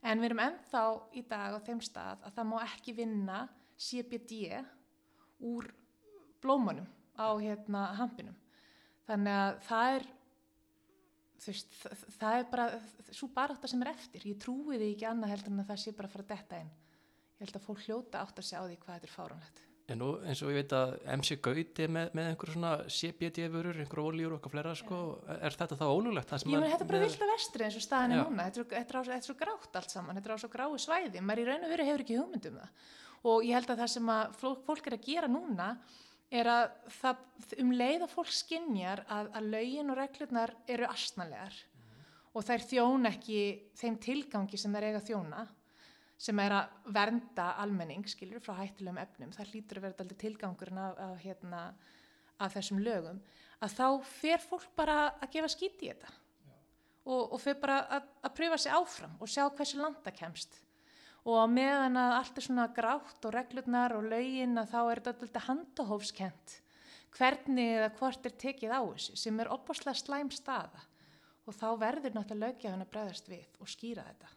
En við erum ennþá í dag á þeim stað að það má ekki vinna CBD úr blómanum á hérna hampinum. Þannig að það er Veist, það, er bara svo barátta sem er eftir. Ég trúi því ekki annað heldur en að það sé bara að fara að detta inn. Ég held að fólk hljóta átt að segja á því hvað þetta er fáránlegt En nú eins og ég veit að MC Gauti með, með einhver svona CBD-vörur, einhver ólíur og eitthvað flera sko, er þetta þá ólulegt? Ég meni þetta er bara vilt að vestri eins og staðin er núna, þetta er, þetta, er á, þetta svo grátt allt saman, þetta er á svo grái svæði, maður í raun og veru hefur ekki hugmyndum það. Og ég held að það sem að fólk er að gera núna er að það, um leið að fólk skinnjar að, að laugin og reglurnar eru astnalegar mm. og þær þjón ekki þeim tilgangi sem þær eiga þjóna sem er að vernda almenning, skilur, frá hættilegum efnum, það hlýtur að vera alltaf tilgangurinn af, af, hérna, af þessum lögum, að þá fer fólk bara að gefa skíti í þetta. Og, og fer bara að, að pröfa sig áfram og sjá hversu landa kemst. Og meðan að allt er svona grátt og reglurnar og laugin að þá er þetta alltaf handahófskent hvernig eða hvort er tekið á þessu sem er opaslega slæm staða. Og þá verður náttúrulega lögjafin að bregðast við og skýra þetta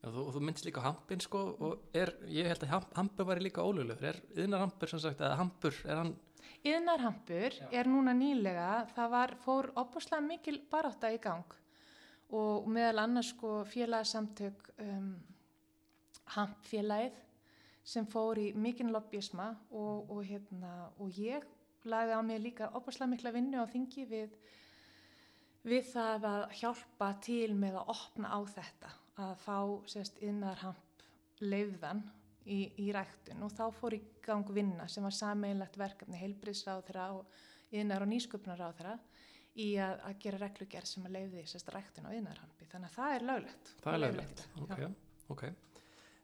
Já, Já þú, þú myndist líka hampin sko og er, ég held að hamp, hampur væri líka ólulegur, er yðnar hampur sem sagt, eða hampur, er hann Yðnar hampur er núna nýlega það var, fór opaslega mikil barátta í gang og meðal annars sko félagsamtök um, hampfélagið sem fór í mikinn lobbyisma og, og, hérna, og ég lagði á mig líka opaslega mikla vinnu á þingi við, við það að hjálpa til með að opna á þetta að fá sérst innar hamp leiðan í, í ræktun. Og þá fór í gang vinna sem var sameinlegt verkefni heilbriðsráð þeirra og innar og nýsköpunar á þeirra í að, að gera reglugerð sem að leiði sérst ræktun á innarhampi þannig að það er löglegt. Það er löglegt, ok, ok.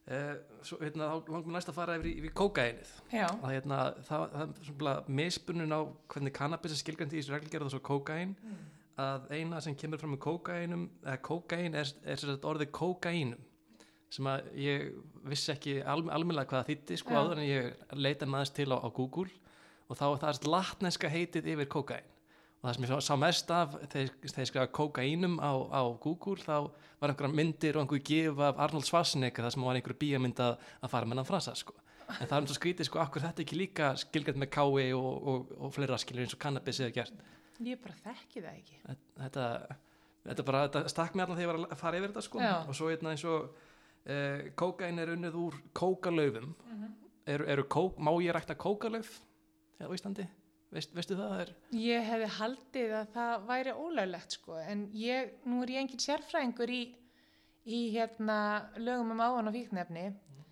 Uh, svo hérna þá langum við næst að fara yfir, yfir kókainið að hérna það, það er svona misbunun á hvernig kannabis er skilgjöndi í þessu reglgerð og svo kókain mm. Að eina sem kemur fram með kókainum eða kókain er, er, er orðið kókainum sem að ég vissi ekki al, almennilega hvað það þýtti sko áður en ég leita maður til á, á Google og þá það er latneska heitið yfir kókain og það sem ég sá mest af þegar ég skrifaði kokaínum á, á Google þá var einhverja myndir og einhverju gif af Arnold Schwarzenegger það sem var einhverju bíamynd að, að fara með hann frasa sko. en það er um svo skrítið sko, akkur þetta ekki líka skilgjart með kái og, og, og fleira skiljur eins og kannabis eða gert Ég bara þekki það ekki Þetta, þetta bara, þetta stakk mér alltaf þegar ég var að fara yfir þetta sko og svo hérna eins og eh, kokain er unnið úr kókalöfum mm -hmm. eru, eru kók, má ég rækta kókalöf á Íslandi? Veist, veistu það er? Ég hefði haldið að það væri ólöglegt sko en ég, nú er ég engin sérfræðingur í, í hérna lögum um áan og fíknefni mm.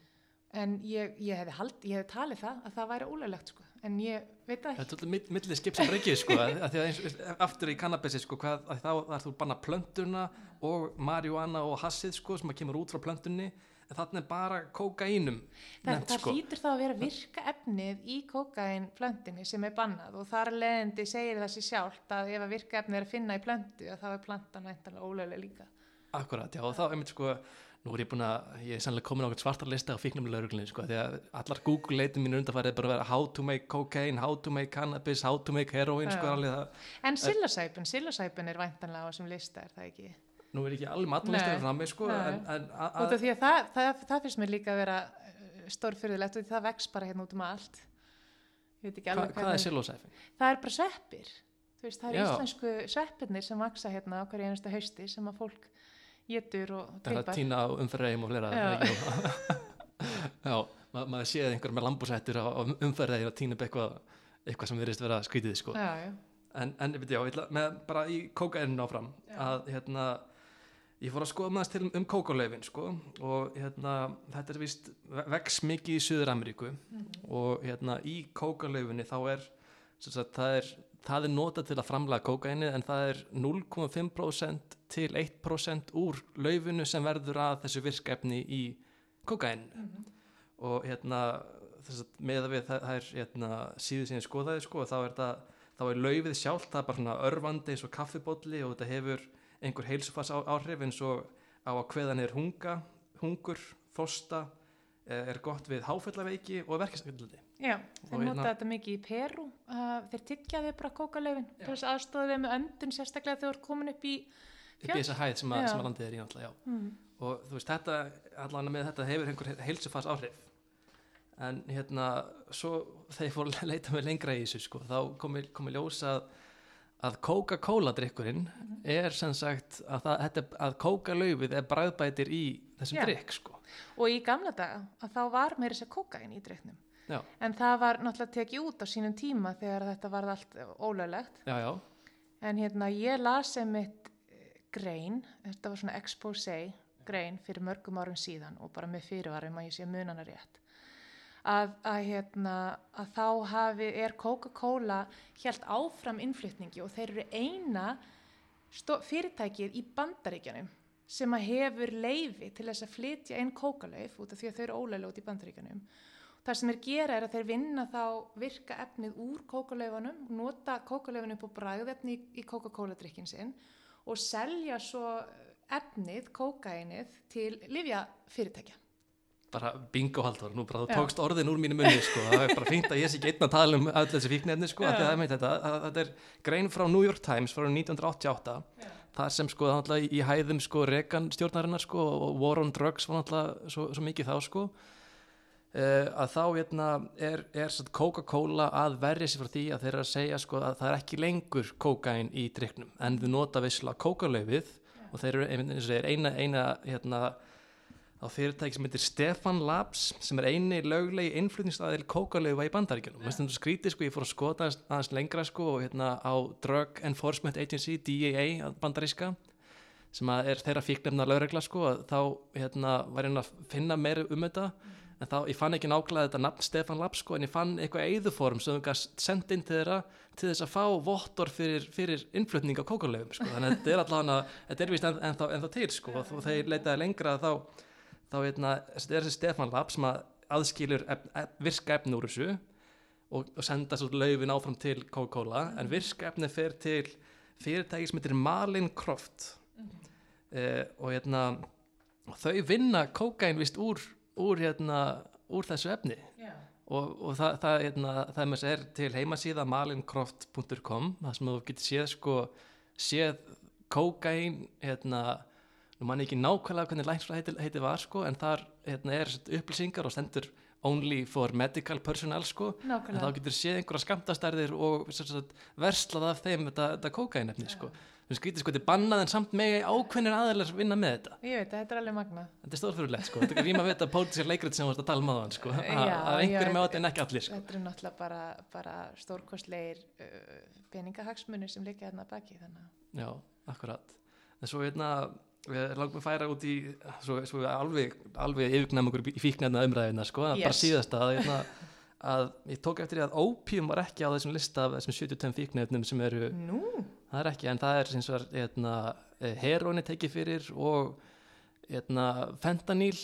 en ég, ég hefði hefði talið það að það væri ólöglegt sko en ég veit það ekki. Þetta er millið skip sem reykið sko eins, aftur í kannabissi sko hvað, þá þarf þú banna plöntuna og marihuana og hassið sko sem kemur út frá plöntunni en þarna er bara kókaínum það, það sko. hlýtur þá að vera virka efnið í kókaínplöntinni sem er bannað og þar leðandi segir það sér sjálft að ef að virka efnið er að finna í plöntu þá er plantan væntanlega ólega líka Akkurat, já og þá er mitt sko nú er ég búin að, ég er sannlega komin á svartar lista á fíknumlega sko, því að allar Google leitum mínu undanfærið er bara að vera how to make cocaine, how to make cannabis how to make heroin sko, En sillasæpun, sillasæpun er væntanlega á þessum lista, er það ekki? nú er ekki allir matalistur frá mig sko en, en af því að það, það, það finnst mér líka að vera uh, stórfyrðilegt og það vex bara hérna út um allt Hva, hvað er silosæfi? það er bara sveppir veist, það er Já. íslensku sveppirnir sem vaksa hérna á hverju einustu hausti sem að fólk getur og teipar það er að týna á umferðregjum og flera Já, Ma, maður séð einhver með lambúsættur á umferðregjum og týna upp eitthvað, eitthvað sem verist vera skvítið sko. Já, já. En, en já, með, bara í kókaininu áfram já. að hérna ég fór að skoða maður til um kókuleifin sko, og hérna, þetta er vist vex mikið í Suður Ameríku mm -hmm. og hérna, í kókuleifinni þá er, sagt, er það er notað til að framlega kókaini en það er 0,5% til 1% úr laufinu sem verður að þessu virkefni í kókain og hérna þess að með að við það, það er hérna, síðu sem ég skoðaði sko, þá er er laufið sjálft, það er bara svona örvandi eins og kaffibólli og þetta hefur einhver heilsufars áhrif eins og á að hveðan er hunga, hungur, þosta, eh, er gott við háfellaveiki og verkefnskjöldaldi. Já, þeir nota hérna- þetta mikið í Peru, uh, þeir tyggjaði bara kókalaufin til þess að aðstofa þeim með öndun sérstaklega þegar þú komin upp í upp í þessa hæð sem, að, sem að landið er í náttúrulega, já. mm. Og þú veist, þetta, allan með þetta hefur einhver heilsufars áhrif. En hérna, svo ég fór að leita með lengra í þessu, sko, þá komi, komi ljós að, að Coca-Cola drikkurinn er sem sagt að, það, þetta, að Coca-laufið er bræðbætir í þessum Já. drikk, sko. og í gamla daga að þá var meira þess að kókain í dreiknum Já, en það var náttúrulega tekið út á sínum tíma þegar þetta var allt ólöglegt. Já, já, en hérna ég las sem eitt grein, þetta var svona expose grein fyrir mörgum árum síðan og bara með fyrirvarum að ég sé munana rétt að, að hérna að þá hafi, er Coca-Cola helt áfram innflytningi og þeir eru eina fyrirtækið í bandaríkjanum sem að hefur leifi til þess að flytja inn kókalauf út af því að þau eru ólega út í bandaríkjanum Það sem þeir gera er að þeir vinna þá virka efnið úr kókalaufunum, nota kókalaufunum upp á bragðefni í, Coca-Cola drikkin sinn og selja svo efnið, kókainið til livja fyrirtækja. bara bingo haldur, nú bara þú Já. tókst orðin úr mínu munni, sko, það er bara fínt að ég sé ekki einn að tala um öll þessi fíknefni, sko, Já. það er þetta, er grein frá New York Times frá 1988, þar sem sko það náttúrulega í hæðum sko Reagan stjórnarinnar sko og War on Drugs var náttúrulega svo, svo mikið þá sko uh, að þá hérna er, er Coca-Cola að verja sér frá því að þeir eru að segja sko að það er ekki lengur kókain í driknum en þau nota vissla kókalaufið og þeir eru eina, eina hérna á fyrirtæki sem heitir Stefan Labs sem er eini löglegi innflutningsaðil kókalaufa í bandaríkjunum. Þetta skrítið sko, ég fór að skota aðeins, lengra sko og hérna á Drug Enforcement Agency, DEA bandaríska sem er þeirra fíknefna lögregla sko þá hérna var ég að finna meira um þetta en þá ég fann ekki nákvæmlega þetta nafn Stefan Labs sko en ég fann eitthvað eðuform sem þú gæst sendt inn til þeirra til þess að fá vottor fyrir, fyrir innflutning á kókalaufum sko. Þannig að þetta er allavega, þetta er vist en, en, en til sko og þeir leitaði lengra þá þá hérna, þetta er þessi Stefan Lab sem að aðskilur ef, ef, virka efni úr þessu og, og senda svo laufin áfram til Coca-Cola en virka efni fer til fyrirtæki sem heitir Malin Croft. Eh, og hérna og þau vinna kókain vist úr, úr hérna úr þessu efni Já. og, og það, það, hérna, það með þess er til heimasíða malincroft.com það sem þú getur séð sko séð kókain hérna nú mann ekki nákvæmlega hvernig lænsfræð heiti, heiti var sko en þar hérna, er upplýsingar og stendur only for medical personnel sko en þá Nákvæmlega. getur séð einhverja skamtastærðir og verslað af þeim þetta, þetta kókainefni sko þú skrítið sko, þetta er bannað en samt megi ákveðnir aðeinar vinna með þetta Ég veit, þetta er alveg magna. þetta er stórfyrirlegt sko, þetta er rýma við þetta pólitíska leikrit sem við varst að tala um aðan sko, að að einhverjum með þetta en ekki allir sko. Þetta eru náttúrulega bara, bara stórkostleir uh, peningahagsmunir sem hérna að baki þannig. að- Já, akkurat. En svo hérna, við langum að færa út í, svo, svo við alveg, alveg yfirgnæm okkur í fíknefna umræðina, sko, yes. bara Yes. síðasta, að, hérna, að ég tók eftir því að ópíum var ekki á þessum lista af þessum 72 fíknefnum sem eru, Nú, það er ekki, en það er sem svo, hérna, heroinni tekið fyrir og, hérna, fentanyl,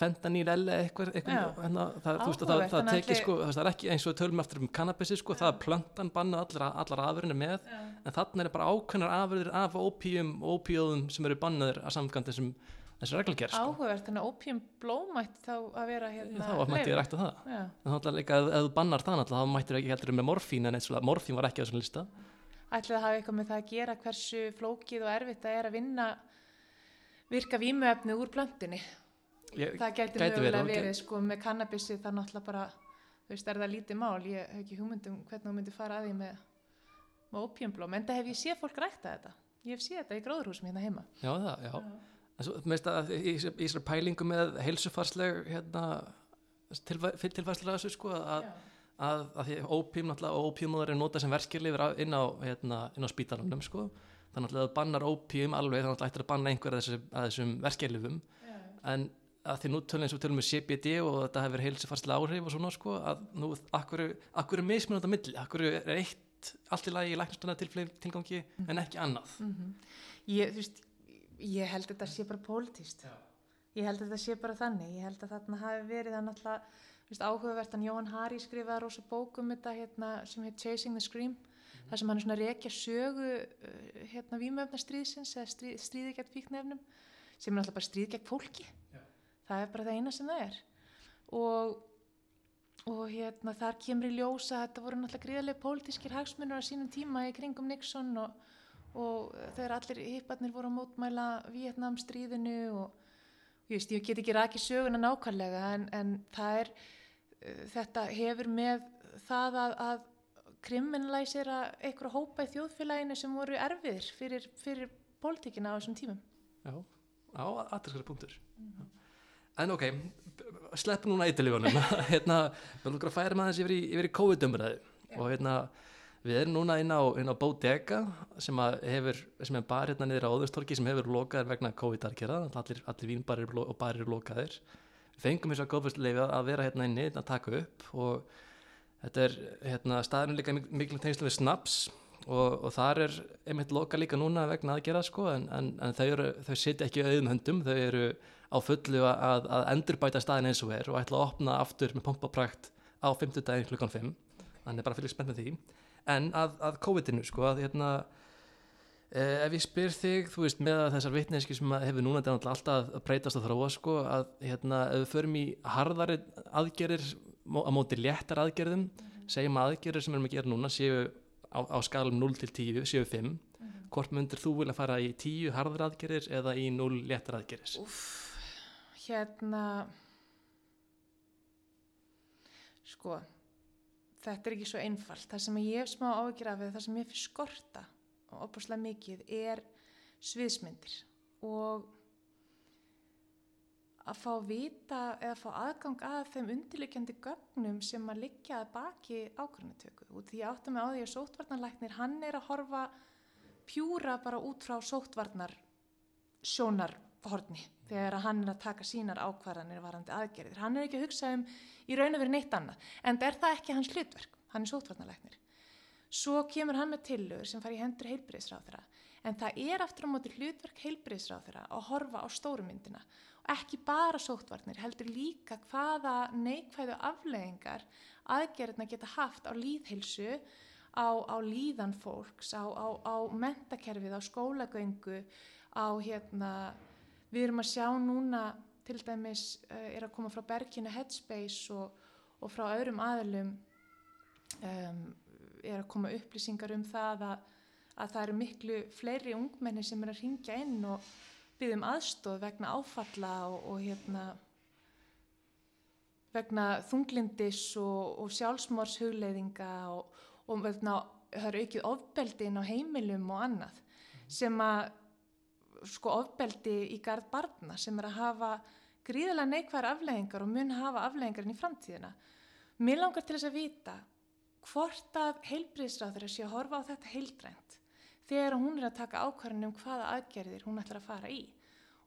fentanyl L eitthvað, eitthvað Já. hérna, það, veist, að það, það að tekið, sko, það er ekki eins og tölum eftir um kannabissi, sko, það er plöntan banna allar, allar afurinu með, en þannig er bara ákveðnar afurðir af ópíum og ópíóðum sem eru bannaður að samkvæmt þessum þessu reglgerð sko. áhugavert, þannig að opium blómætt þá að vera hérna þá mætti ég rækta það. Já, en þá líka ef, ef þú bannar það þá mættir ekki heldur með morfín en eins og morfín var ekki á þessum lista ætlaði að hafa eitthvað með það að gera hversu flókið og erfitt það er að vinna virka vímuefni úr plöntunni. ég, Það gæti verið, mögulega verið, sko, með kannabissi það náttúrulega bara, þú veist, er það lítið mál, ég hef ekki hugmyndum hvernig þú myndir fara að því með, með opiumblóm, en það hef ég séð fólk rækta þetta. Ég hef séð þetta í gróðurhúsum hérna heima. já það, já en svo, meist að í, þessari pælingu með heilsufarsleg hérna tilfæ- tilfærslega þessu sko að, að, að því ópím náttúrulega og ópíumóðar er notað sem á- inn á, hérna, inn á spítalunum sko þannig að það bannar ópím alveg þannig að það ættir að banna einhver af þessum, þessum verkeflifum en að því nú tölum eins og tölum við CBD og þetta hefur heilsufarslega áhrif og svona sko að nú akkur, akkur er mismunandi á milli, akkur er eitt allt, í lagi í læknastana tilgangi en ekki annað. Ég, þú veist, ég held að þetta sé bara pólitíst. Já. Ég held að þetta sé bara þannig. Ég held að þarna hafi verið það náttúrulega veist, áhugavert að Jóhann Hari skrifaði rosa bók um þetta hérna, sem heit Chasing the Scream þar sem hann er svona rekja sögu uh, hérna vímöfna stríðsins eða stríð, stríði gegn fíknefnum sem er náttúrulega bara stríð gegn fólki. Já. Það er bara það eina sem það er. Og, og hérna þar kemur í ljósa þetta voru náttúrulega gríðarlega pólitískir hagsmunur á sínum tíma í kringum Nixon og, og þegar allir hipparnir voru að mótmæla Vietnam stríðinu og ég, veist, ég get ekki rakið söguna nákvæmlega en, en það er þetta hefur með það að, að kriminlæsira einhverja hópa í þjóðfélaginu sem voru erfiðir fyrir, fyrir pólitíkina á þessum tímum. Já, á aðtækskara punktur. En ok, sleppum núna eitthilífunum. hérna, við okkur að færa maður þessi yfir í, yfir í COVID-umræðu og hérna, við erum núna inn á, inn á Bodega sem hefur, sem er bar hérna niður á Óðurstorki sem hefur lokaðir vegna COVID-arkera, allir, allir vínbarir og barir lokaðir. Fengum þess að góðfustleifi að vera hérna inni að taka upp og þetta er hérna, mik miklu tengslu við snaps og, og þar er einmitt loka líka núna vegna aðgerða sko en, en, en þau, þau sitja ekki auðum höndum, þau eru á fullu að, að endurbæta staðin eins og er og ætla að opna aftur með pompaprakt á 50 daginn klukkan 5 þannig bara fyrir spennt með því. En að, að COVID-inu sko að hérna ef ég spyr þig, þú veist með þessar vitneski sem hefur núna þetta alltaf að breytast að þróa sko að hérna ef við förum í harðari aðgerir á móti léttar aðgerðum segjum að aðgerðir sem við erum að gera núna séu á, á skalum 0 til 10 séu 5 hvort myndir þú vilja fara í 10 harðar aðgerðir eða í 0 léttar aðgerðis Úff, hérna, sko, þetta er ekki svo einfalt. Það sem ég hef smá áhyggjur af það sem ég fyrir skorta opaslega mikið er sviðsmyndir og að fá vita eða fá aðgang að þeim undirleikjandi gögnum sem að liggja að baki ákvörnutöku. Út því átta mig á því að sótvarnarlæknir, hann er að horfa pjúra bara út frá sótvarnar sjónarhorni þegar að hann er að taka sínar ákvarðanir varandi aðgerðir. Hann er ekki að hugsa um í raun og verið neitt annað, en er það ekki hans hlutverk, hann er sótvarnarlæknir. Svo kemur hann með tillögur sem fari í hendur heilbriðisráþurra, en það er aftur á móti hlutverk heilbriðisráþurra að horfa á stórumyndina og ekki bara sótvarnir, heldur líka hvaða neikvæðu afleðingar aðgerðina geta haft á líðhilsu, á, á líðan fólks, á, á, á mentakerfið, á skólagöngu, á hérna, við erum að sjá núna til dæmis uh, er að koma frá Berginu Headspace og, og frá öðrum aðlum um, er að koma upplýsingar um það að, að það eru miklu fleiri ungmenni sem er að ringja inn og byggðum aðstóð vegna áfalla og, og hérna vegna þunglindis og, og sjálfsmórshugleiðinga og, og vegna það eru ekki ofbeldi inn á heimilum og annað sem að sko ofbeldi í gard barna sem er að hafa gríðilega neikvæðar afleggingar og mun hafa afleggingar inn í framtíðina. Mér langar til þess að vita hvort að heilbriðsráður sé að horfa á þetta heildrænt þegar hún er að taka ákvarðin um hvaða aðgerðir hún ætlar að fara í.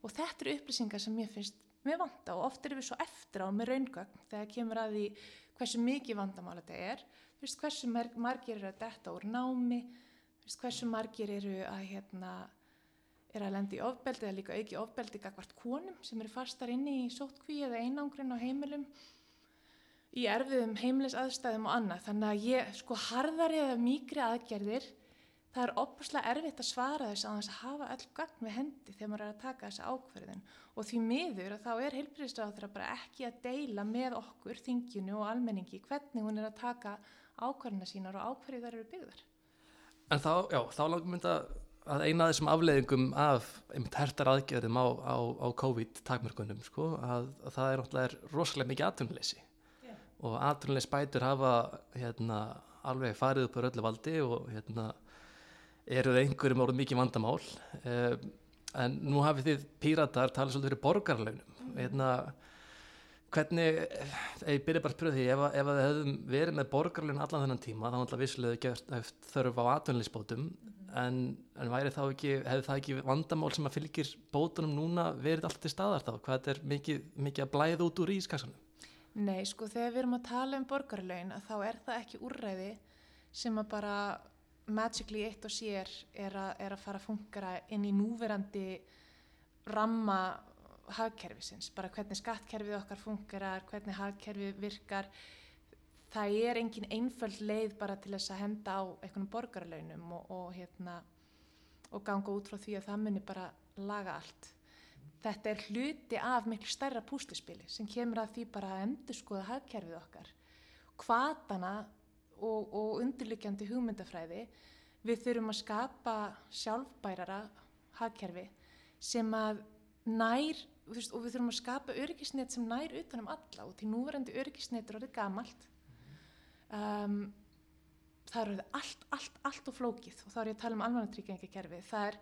Og þetta eru upplýsingar sem mér finnst mér vanda og oft erum við svo eftir á með raungögn þegar kemur að því hversu mikið vandamál þetta er, veist hversu margir eru að detta úr námi, veist hversu margir eru að hérna er að lendi í ofbeldi eða líka auki ofbeldi gagvart konum sem eru fastar inni í sótkví eða einangrin á heimilum í erfiðum heimilis aðstæðum og annað. Þannig að ég sko harðari eða mýgri aðgerðir það er opuslega erfitt að svara þess að þess að hafa all gagn við hendi þegar maður er að taka þessa ákverðin og því miður að þá er heilbríðisráður bara ekki að deila með okkur, þinginu og almenningi hvernig hún er að taka ákverðina sínar og ákverði þar eru byggðar. En þá, já, þá langum mynda að eina af þessum afleiðingum af einmitt hertar aðgerðum á, á, á COVID-takmörkunum sko, að, að það er rosalega mikið Yeah. Og atvinnuleysi bætur hafa hérna, alveg farið upp á öllu valdi og hérna, eru það einhverjum orðið mikið vandamál. Eh, en nú hafið þið píratar talað svolítið fyrir borgarlaunum hérna, hvernig, ef ég byrja bara að spyrja því ef, ef þið hefðum verið með borgarlaun allan þennan tíma þá gert eftir þörf á atvinnleysbótum en, en þá ekki, hefði það ekki vandamál sem að fylgir bótunum núna verið allt til staðar þá, hvað er mikið, mikið að blæða út úr ískassanum Nei, sko þegar við erum að tala um borgarlaun að þá er það ekki úrræði sem að bara magically eitt og sér er, a, er að fara að fungera inn í núverandi ramma hagkerfisins, bara hvernig skattkerfið okkar fungerar, hvernig hagkerfið virkar það er engin einföld leið bara til þess að henda á einhvern borgarlaunum og, og, hérna, og ganga út frá því að það muni bara laga allt. Þetta er hluti af miklu stærra púslispili sem kemur að því bara að endur skoða hagkerfið okkar. Hvatana og, og undirlikjandi hugmyndafræði við þurfum að skapa sjálfbærara hagkerfi sem að nær veist, og við þurfum að skapa öryggisnett sem nær utanum alla og til núverandi öryggisnett er orðið gamalt um, það er orðið allt, allt, allt og flókið og þá er ég að tala um almannatryggingakerfi það er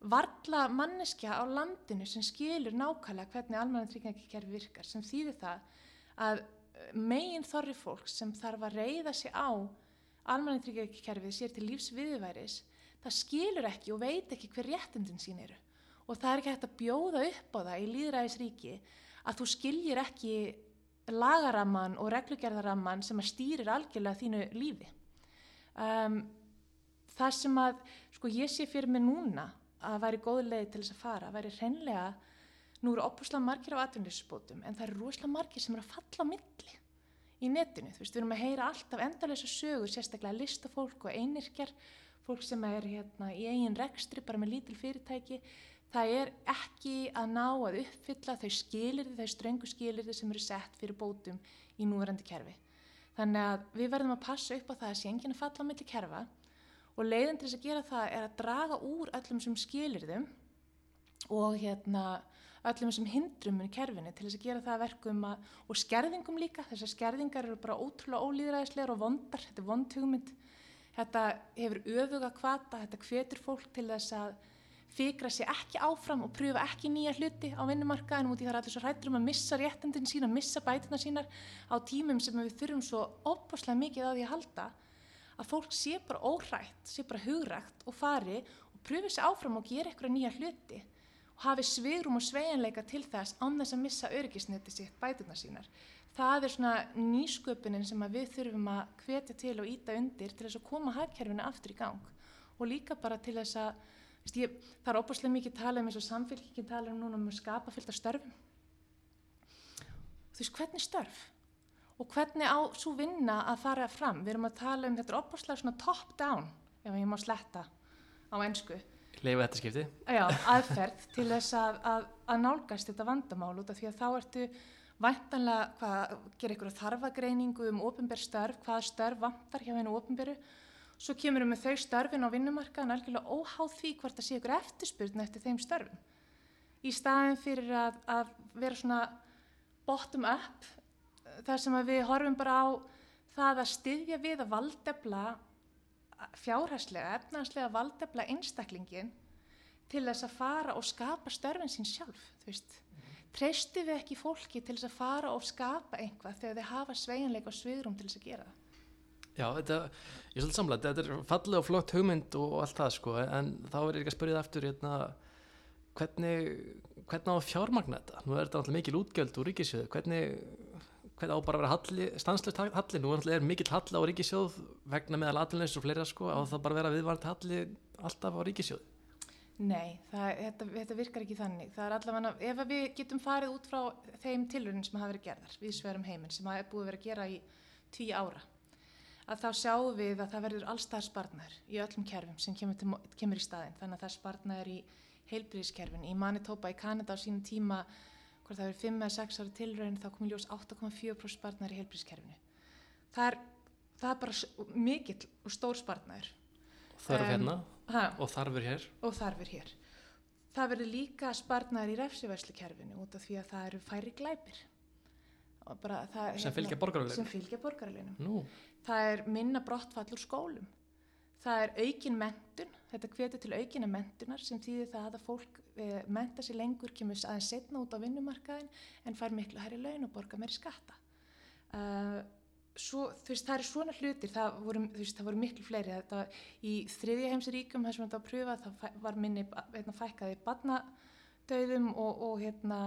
varla manneskja á landinu sem skilur nákvæmlega hvernig almannatryggingakerfi virkar sem þýðir það að megin þorri fólks sem þarf að reyða sig á almannatryggingakerfið sér til lífs viðværis það skilur ekki og veit ekki hver réttundin sín eru og það er ekki hægt að bjóða upp á það í líðræðisríki að þú skiljir ekki lagaramman og reglugerðaramman sem að stýrir algjörlega þínu lífi. Um, það sem að, sko ég sé fyrir mig núna að væri góð leið til þess að fara, væri hreinlega, nú eru opuslega margir á atvinnlýsspótum en það eru rosalega margir sem eru að falla á milli í netinu. Þú veist, við erum að heyra alltaf endalösa sögur, sérstaklega listafólk og einirkjar, fólk sem er hérna í eigin rekstri bara með lítil fyrirtæki það er ekki að ná að uppfylla þau skilirði, þau ströngu skilirði sem eru sett fyrir bótum í núverandi kerfi. Þannig að við verðum að passa upp á það að sé enginn að falla á milli kerfa og leiðin til þess að gera það er að draga úr öllum sem skilirðum og hérna öllum sem hindrum í kerfinu til þess að gera það verkum að, og skerðingum líka, þessar skerðingar eru bara ótrúlega ólýðræðislegar og vondar, þetta er vond hugmynd, þetta hefur öfuga kvata, þetta hvetur fólk til þess að fikra sig ekki áfram og pröfa ekki nýja hluti á vinnumarkaðinu út í það er allir svo hrættur um að missa réttendin sína, missa bætina sínar á tímum sem við þurfum svo óbúslega mikið á því að halda að fólk sé bara óhrætt, sé bara hugrætt og fari og pröfi sig áfram og gera eitthvað nýja hluti og hafi svigrum og sveianleika til þess án þess að missa örgisneti sitt bætina sínar. Það er svona nýsköpunin sem við þurfum að hvetja til og íta undir til þess að koma hagkerfinu aftur í gang og líka bara til þess að Ég, það er óbúslega mikið tala um eins og samfélkingin tala um núna um að skapa fylgta störfum. Þú veist, hvernig störf? Og hvernig á svo vinna að fara fram? Við erum að tala um, þetta óbúslega svona top down, ef ég má sletta á ennsku. Leifu þetta skipti? Já, aðferð til þess að, að, að nálgast þetta vandamál út af því að þá ertu væntanlega, hvað, gera ykkur þarfagreiningu um ofinberð störf, hvaða störf vantar hjá hennu ofinberu Svo kemur við með þau störfin á vinnumarkaðan algjörlega óháð því hvort það sé ykkur eftirspurn eftir þeim störfin. Í staðin fyrir að, að vera svona bottom up, þar sem við horfum bara á það að styðja við að valdefla fjárhæslega, efnarslega valdefla einstaklingin til þess að fara og skapa störfin sín sjálf, þú veist. Treystu við ekki fólki til þess að fara og skapa einhvað þegar þeir hafa sveiginleika og svigrum til þess að gera það. Já, þetta, ég er svolítið samlega, þetta er fallið og flott hugmynd og allt það sko, en þá er ég ekki að spyrja það eftir hérna, hvernig, hvernig á fjármagna þetta? Nú er þetta alltaf mikil útgjöld úr ríkisjóðu, hvernig, hvernig á bara að vera halli, stanslust halli, nú er mikil halli á ríkisjóð vegna meðal aðlunleins og fleira sko, á það bara vera viðvart halli alltaf á ríkisjóðu? Nei, það, þetta, þetta virkar ekki þannig. Það er allavega, ef við getum farið út frá þeim tilurinn sem hafa verið gerðar, við sverum heiminn, sem hafa búið verið að gera í tíu ára að þá sjáum við að það verður allstað sparnar í öllum kerfum sem kemur, til, kemur í staðin. Þannig að það sparnar í heilbríðiskerfin. Í Manitoba í Kanada á sínum tíma, hvort það verður 5-6 ári tilröðin, þá komur ljós 8,4% sparnar í heilbríðiskerfinu. Það það er bara mikill og stór sparnar. Þarf um, hérna ha, og þarfur hér. Og þarfur hér. Það verður líka sparnar í refsiværslukerfinu út af því að það eru færi glæpir. Það, sem fylgja borgarleginum. Fylgja borgarleginum. Nú það er minna brottfall úr skólum það er aukin mentun þetta hvetur til aukina mentunar sem þýðir það að fólk menta sér lengur kemur aðeins setna út á vinnumarkaðin en fær miklu hærri laun og borga meiri skatta uh, svo, veist, það eru svona hlutir það voru, veist, það voru miklu fleiri þetta, í þriðja heimsiríkum þar sem þetta var að pröfa það var minni veitna, fækkaði badnadauðum og, og, hérna,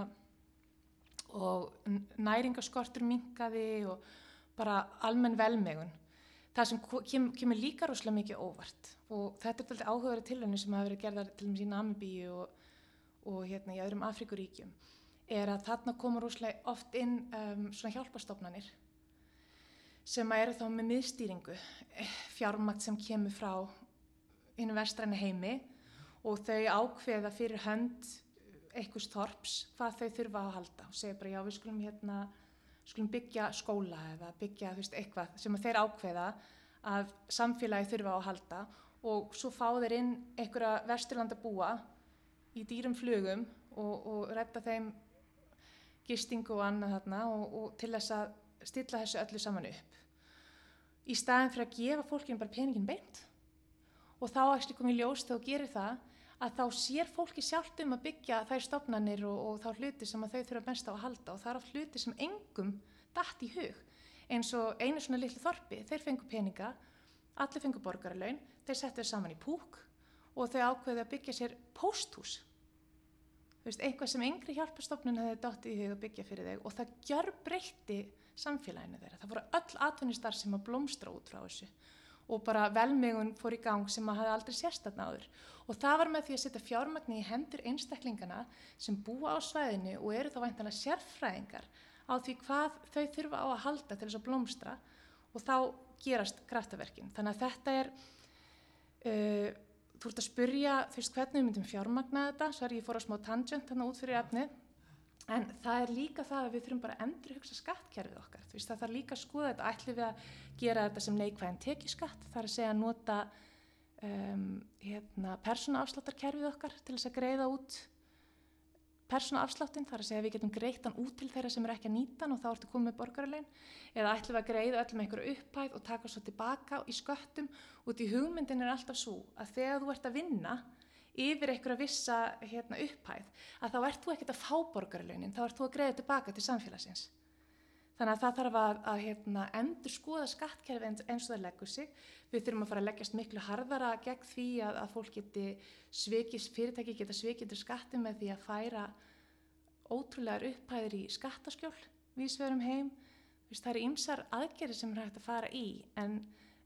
og næringaskortur minkaði og bara almenn velmegun. það sem kem, kemur líka rosalega mikið óvart og þetta er alltaf áhugaverið tilhörni sem hafa verið gerðar til dæmis í Namibíu og, og hérna í öðrum Afrikuríkjum er að þarna komur rosalega oft inn um, svona hjálpastofnanir sem eru þá með miðstýringu eh, fjármagt sem kemur frá einu vestræni heimi og þau ákveða fyrir hönd einhvers þorps hvað þau þurfa að halda og segja bara já við skulum hérna skulum byggja skóla eða byggja veist, eitthvað sem þeir ákveða að samfélagi þurfa að halda. Og svo fá þeir inn einhverja vesturlanda búa í dýrum flugum og, og redda þeim gistingu og annað þarna og, og til þess að stilla þessu öllu saman upp. Í staðin fyrir að gefa fólkinu bara peningin beint. Og þá ekki komið ljós þegar þú gerir það að þá sér fólki sjálft um að byggja þær stofnanir og, og þá hluti sem að þau þurfa mest á að halda. Og það er af hluti sem engum datt í hug. Eins og einu svona litlu þorpi, þeir fengu peninga allir fengu borgarlaun, þeir settu þér saman í púk og þau ákveði að byggja sér pósthús eitthvað sem yngri hjálpastofnun hefði dottið í hug að byggja fyrir þau og það gjör breytti samfélaginu þeirra. Það voru öll atvinnistar sem að blómstra út frá þessu og bara velmegun fór í gang sem að hafi aldrei sérstatn áður. Og það var með því að setja fjármagni í hendur einstaklingana sem búa á svæðinu og eru þá væntanlega sérfræðingar á því hvað þau þurfa á að halda til þess að blómstra og þá gerast kraftaverkin. Þannig að þetta er, uh, þú ert að spurja fyrst hvernig við myndum fjármagna þetta, svo er ég fór á smá tangent þannig út fyrir efnið, en það er líka það að við þurfum bara að endur hugsa skattkerfið okkar. Veist, það þarf líka að skoða þetta, ætlum við að gera þetta sem neikvæðin tekiskatt, það er að segja að nota um, hérna, persónaafsláttarkerfið okkar til þess að greiða út persónaafsláttin, það er að segja að við getum greitt hann út til þeirra sem er ekki að nýta hann og þá ertu komið með borgarlein eða ætlum við að greiða öllum einhverju upphæð og taka svo tilbaka í sköttum út í hugmyndin er alltaf svo að þegar þú ert að vinna yfir einhverja vissa hérna, upphæð að þá ert þú ekkert að fá borgarlaunin, þá ert þú að greiða tilbaka til samfélagsins. Þannig að það þarf að, að hérna, endur skoða skattkerfi eins, eins og það leggur sig. Við þurfum að fara að leggjast miklu harðara gegn því að, að fólk geti svikist, fyrirtæki geta svikið til skatti með því að færa ótrúlegar upphæðir í skattaskjól vísverum heim. Vist, það eru ymsar aðgerið sem er hægt að fara í en,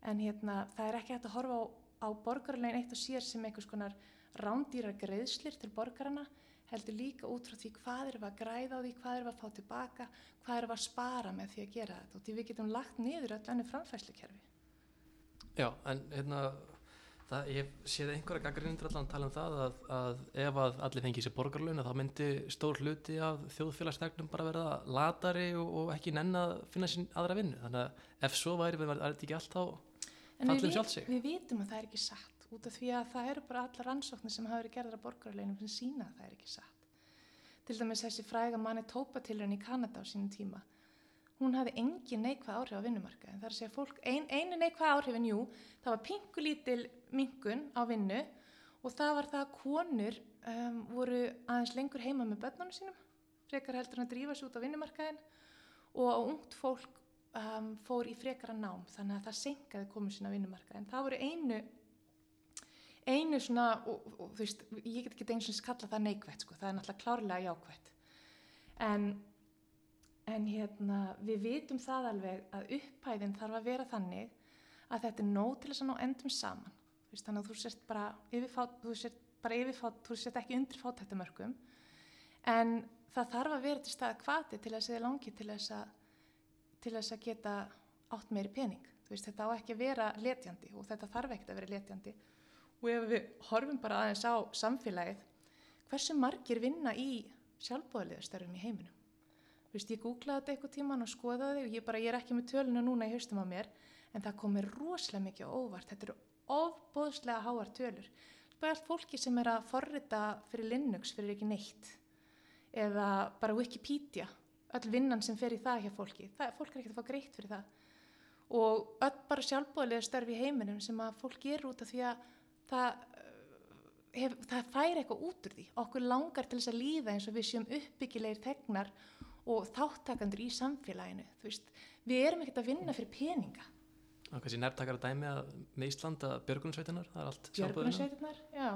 en hérna, það er ekki hægt að horfa á, á borgarlegin eitt og sér sem einhvers konar rándýrar greiðslir til borgarana heldur líka út frá því hvað við að græða á því, hvað við að fá tilbaka, hvað við að spara með því að gera þetta og því við getum lagt niður enni framfæslukerfi. Já, en hérna, það, ég séð einhverja allan að tala um það að, að ef að allir fengi sér borgarlauna þá myndi stór hluti af þjóðfélagsdegnum bara verða latari og, og ekki nenn að finna sín aðra vinnu. Þannig að ef svo væri, er þetta ekki allt á við, fallum vit- sjálf sig. við vitum að það er ekki satt út af því að það eru bara allar rannsóknir sem hafa verið gerðar á borgarleinum sem sína að það er ekki satt. Til dæmis þessi fræga manni tópatilurinn í Kanada á sínum tíma. Hún hafði engin neikvæð áhrif á vinnumarka. Það er að segja fólk, ein, einu neikvæð áhrifin, jú, það var pinkulítil minkun á vinnu og það var það að konur um, voru aðeins lengur heima með börnunum sínum, frekar heldur en að drífa sig út á vinnumarkaðin og ungt fólk um, fór í frekara nám þannig að það senkaði komið sína vinnumarkaðin. Það voru einu einu svona, og, og, veist, ég get ekki eins og kalla það neikvætt, sko, það er náttúrulega klárlega jákvætt. En, en hérna, við vitum það alveg að upphæðin þarf að vera þannig að þetta er nóg til þess að ná endum saman. Veist, þannig að þú sért bara yfirfát, þú sért bara yfirfát, þú sért ekki undir fátættamörkum, en það þarf að vera til stað kvati til þess að þið langi til þess að, til þess að geta átt meiri pening. Veist, þetta á ekki að vera letjandi og þetta þarf ekkert að vera letjandi og ef við horfum bara aðeins á samfélagið, hversu margir vinna í sjálfbóðaliðastörfum í heiminum? Þú veist, ég googlaði þetta eitthvað tíman og skoðaði og ég, bara, ég er ekki með töluna núna í haustum á mér, en það komir rosalega mikið óvart. Þetta eru ofbóðslega háar tölur. Bara allt fólki sem er að forrita fyrir Linux fyrir ekki neitt eða bara Wikipedia, öll vinnan sem fer í það hjá fólki. Það, fólk er ekkert að fá greitt fyrir það. Og öll bara sjálfbóðaliðastörf í heiminum sem að fólk gerur út af því að það, eh, hef, það fær eitthvað út úr því. Okkur langar til þess að líða eins og við séum uppbyggilegir tegnar og þáttakandur í samfélaginu. Veist, við erum ekkert að vinna fyrir peninga. Það er kannski nærtakara dæmi að með Ísland að björgunarsveitinar, það er allt sjálfbúðina. Björgunarsveitirnar, já.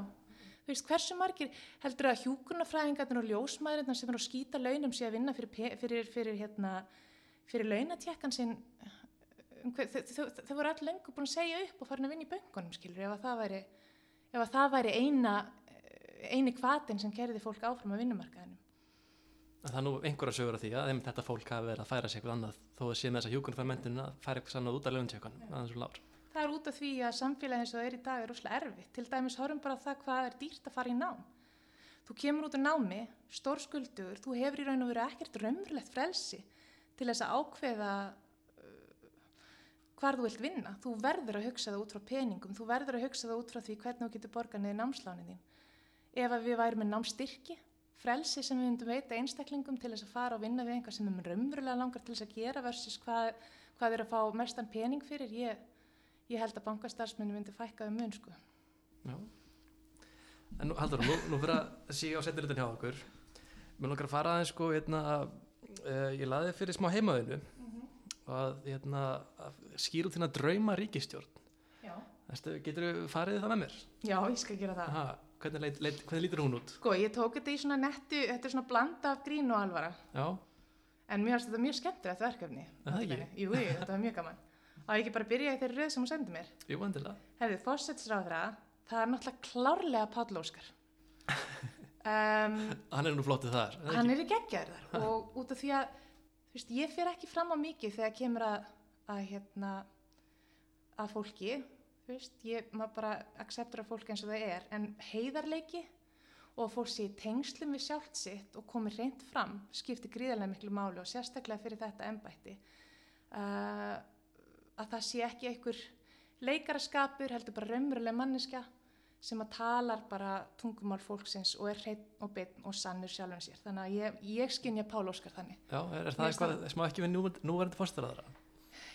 Þú veist, hversu margir heldur að hjúkunarfræðingarnir og ljósmaðurinnar sem eru að skýta launum sé að vinna fyrir, fyrir, fyrir, hérna, fyrir launatjekkan sinn um þau, voru allir lengur búin að segja upp og farin að vinna í böngunum skilur ef að það væri, ef að það væri eina, eini kvatin sem kerði fólk áfram að vinnumarkaðinum. Það er nú einhverja sögur af því að þetta fólk hafi verið að færa sig eitthvað annað þó að þessa hjúkunarfæmentin að færa eitthvað annað út af lár. Það er út af því að samfélagi eins og það er í dag er rosalega erfitt. Til dæmis horfum bara á það hvað er dýrt að fara í nám. Þú kemur út úr námi, stór skuldur, þú hefur í raun og veru ekkert raunverulegt frelsi til þess að ákveða hvar þú vilt vinna. Þú verður að hugsa það út frá peningum, þú verður að hugsa það út frá því hvernig þú getur borgað niður námslánin þín. Ef við værum með námstyrki, frelsi sem við myndum veita einstaklingum til þess að fara og vinna við einhvað sem við raunverulega langar til þess að gera versus hvað, hvað er að fá mestan pening fyrir, ég, ég held að bankastarfsmenni myndi fækka um mun sko. Já. En nú, haldur, nú, nú fyrir að síga á setnilutin hjá okkur. Mér langar að fara aðeins sko, hérna, uh, ég laði fyrir smá heimaðinu. Að, hérna, að skýra út þína drauma ríkistjórn. Getur þú farið það með mér? Já, ég skal gera það. Aha, hvernig, leit, leit, hvernig lítur hún út? Sko, ég tók þetta í svona nettu, þetta er svona blanda af grín og alvara. Já. En mér finnst þetta mjög skemmtilegt verkefni. Er? Jú, jú, þetta var mjög gaman. Og ég ekki bara byrja í þeirri röð sem hún sendi mér. Jú, endilega. Hefði, fórsetisráðra, það er náttúrulega klárlega Páll Óskar. Um, Hann er nú flottið þar. hann er í geggjaður þar og út af því að þú veist, ég fer ekki fram á mikið þegar kemur að, að hérna að fólki þú veist, ég maður bara acceptur að fólk eins og það er. En heiðarleiki og að fólk sé tengslum við sjálft sitt og komi reynd fram skiptir gríðarlega miklu máli og sérstaklega fyrir þetta embætti. Uh, að það sé ekki einhver leikaraskapur heldur bara raunverulega manneska sem að talar bara tungumál fólksins og er hreitt og beinn og sannur sjálfum sér. Þannig að ég, ég skinja Pál Óskar þannig. Já, er, er það eitthvað sem á ekki við nú, núverandi fórstæðaðra?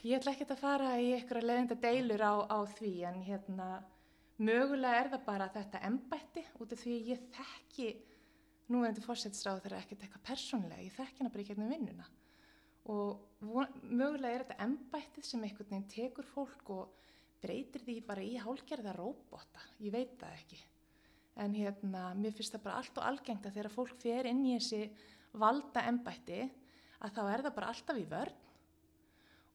Ég ætla ekkert að fara í einhverja leðinda deilur á, á því en hérna mögulega er það bara þetta embætti út af því ég þekki núverandi fórsettisráð þeirra ekkert eitthvað persónlega, ég þekki hana bara í gegnum vinnuna og von, mögulega er þetta embættið sem einhvern veginn tekur fólk og breytir því bara í hálgerða róbota, ég veit það ekki en hérna, mér finnst það bara allt og algengt að þegar fólk fer inn í þessi valda embætti að þá er það bara alltaf í vörn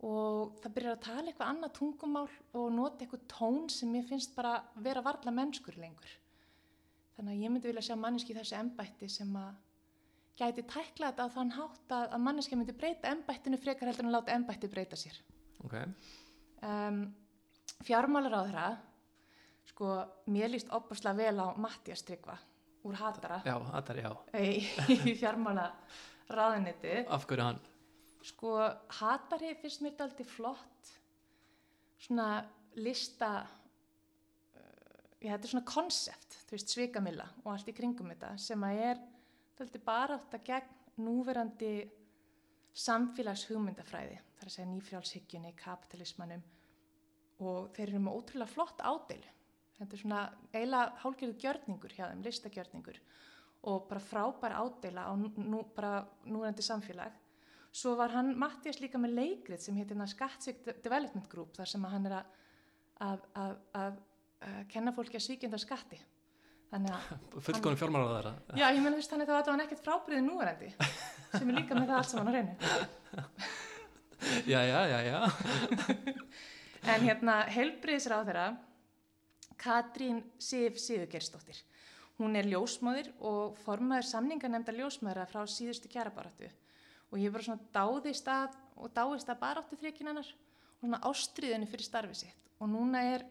og það byrjar að tala eitthvað annað tungumál og nota eitthvað tón sem mér finnst bara vera varla mennskur lengur. Þannig að ég myndi vilja sjá manneski í þessu embætti sem að gæti tækla þetta á þann hátt að, að manneski myndi breyta embættinu frekar heldur en láta embætti breyta sér. Ok. Um, fjármálar á þeirra, sko, mér líst opaslega vel á Mattias Tryggva úr Hatara Já, er já. í fjármála ráðuniti. Af hverju hann? Sko, hatari finnst mér daldi flott svona lista uh, já, þetta er svona konsept, þú veist, svikamilla og allt í kringum þetta sem að er daldi bara átt að gegn núverandi samfélagshugmyndafræði þar að segja nýfrjálshyggjunni, kapitalismannum og þeir eru með ótrúlega flott ádeilu þetta er svona eiginlega hálgjörðu gjörningur hjá þeim, listagjörningur og bara frábær ádela á nú, bara núverandi samfélag Svo var hann, Mattias líka með leikrið sem heitir Skattsvík Development Group þar sem hann er að, að, að, að kenna fólki að svíkjönda skatti. Að, Fullkonum fjármálar þeirra. já ég menn þú veist þannig að það var hann ekkert frábriðið núverandi sem er líka með það allt saman á reynu. Já, já, já, já. En hérna helbriðisráð þeirra, Katrín Sif Sigurgersdóttir. Hún er ljósmáður og formaður samningarnemnda ljósmáðura frá síðustu kjærabaratu og ég var svona dáðist að og dáðist að baráttu þriekin hennar og svona ástriðinu fyrir starfi sitt og núna er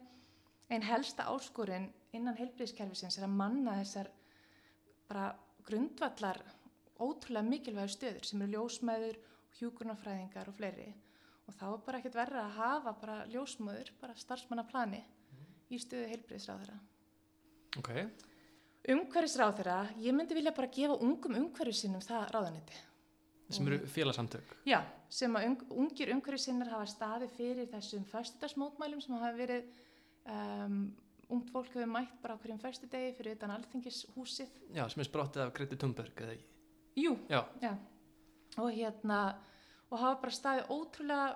einn helsta áskorun innan heilbríðiskerfisins er að manna þessar bara grundvallar ótrúlega mikilvægur stöður sem eru ljósmæður, hjúkurnafræðingar og fleiri og þá er bara ekkert verra að hafa bara ljósmæður, bara starfsmannaplani í stöðu heilbríðisráðara. Ok. Umhverfisráðara, ég myndi vilja bara gefa ungum umhverfisinum það ráðaniti Sem eru félagsamtök. Já, sem að ung, ungir umhverfisinnar hafa staði fyrir þessum föstudagsmótmælum sem hafa verið um, ungt fólk hefur mætt bara á hverjum föstudegi fyrir utan alþingishúsið. Já, sem er sprottið af Greti Thunberg, eða ekki? Jú, Já. já. Og hérna, og hafa bara staðið ótrúlega,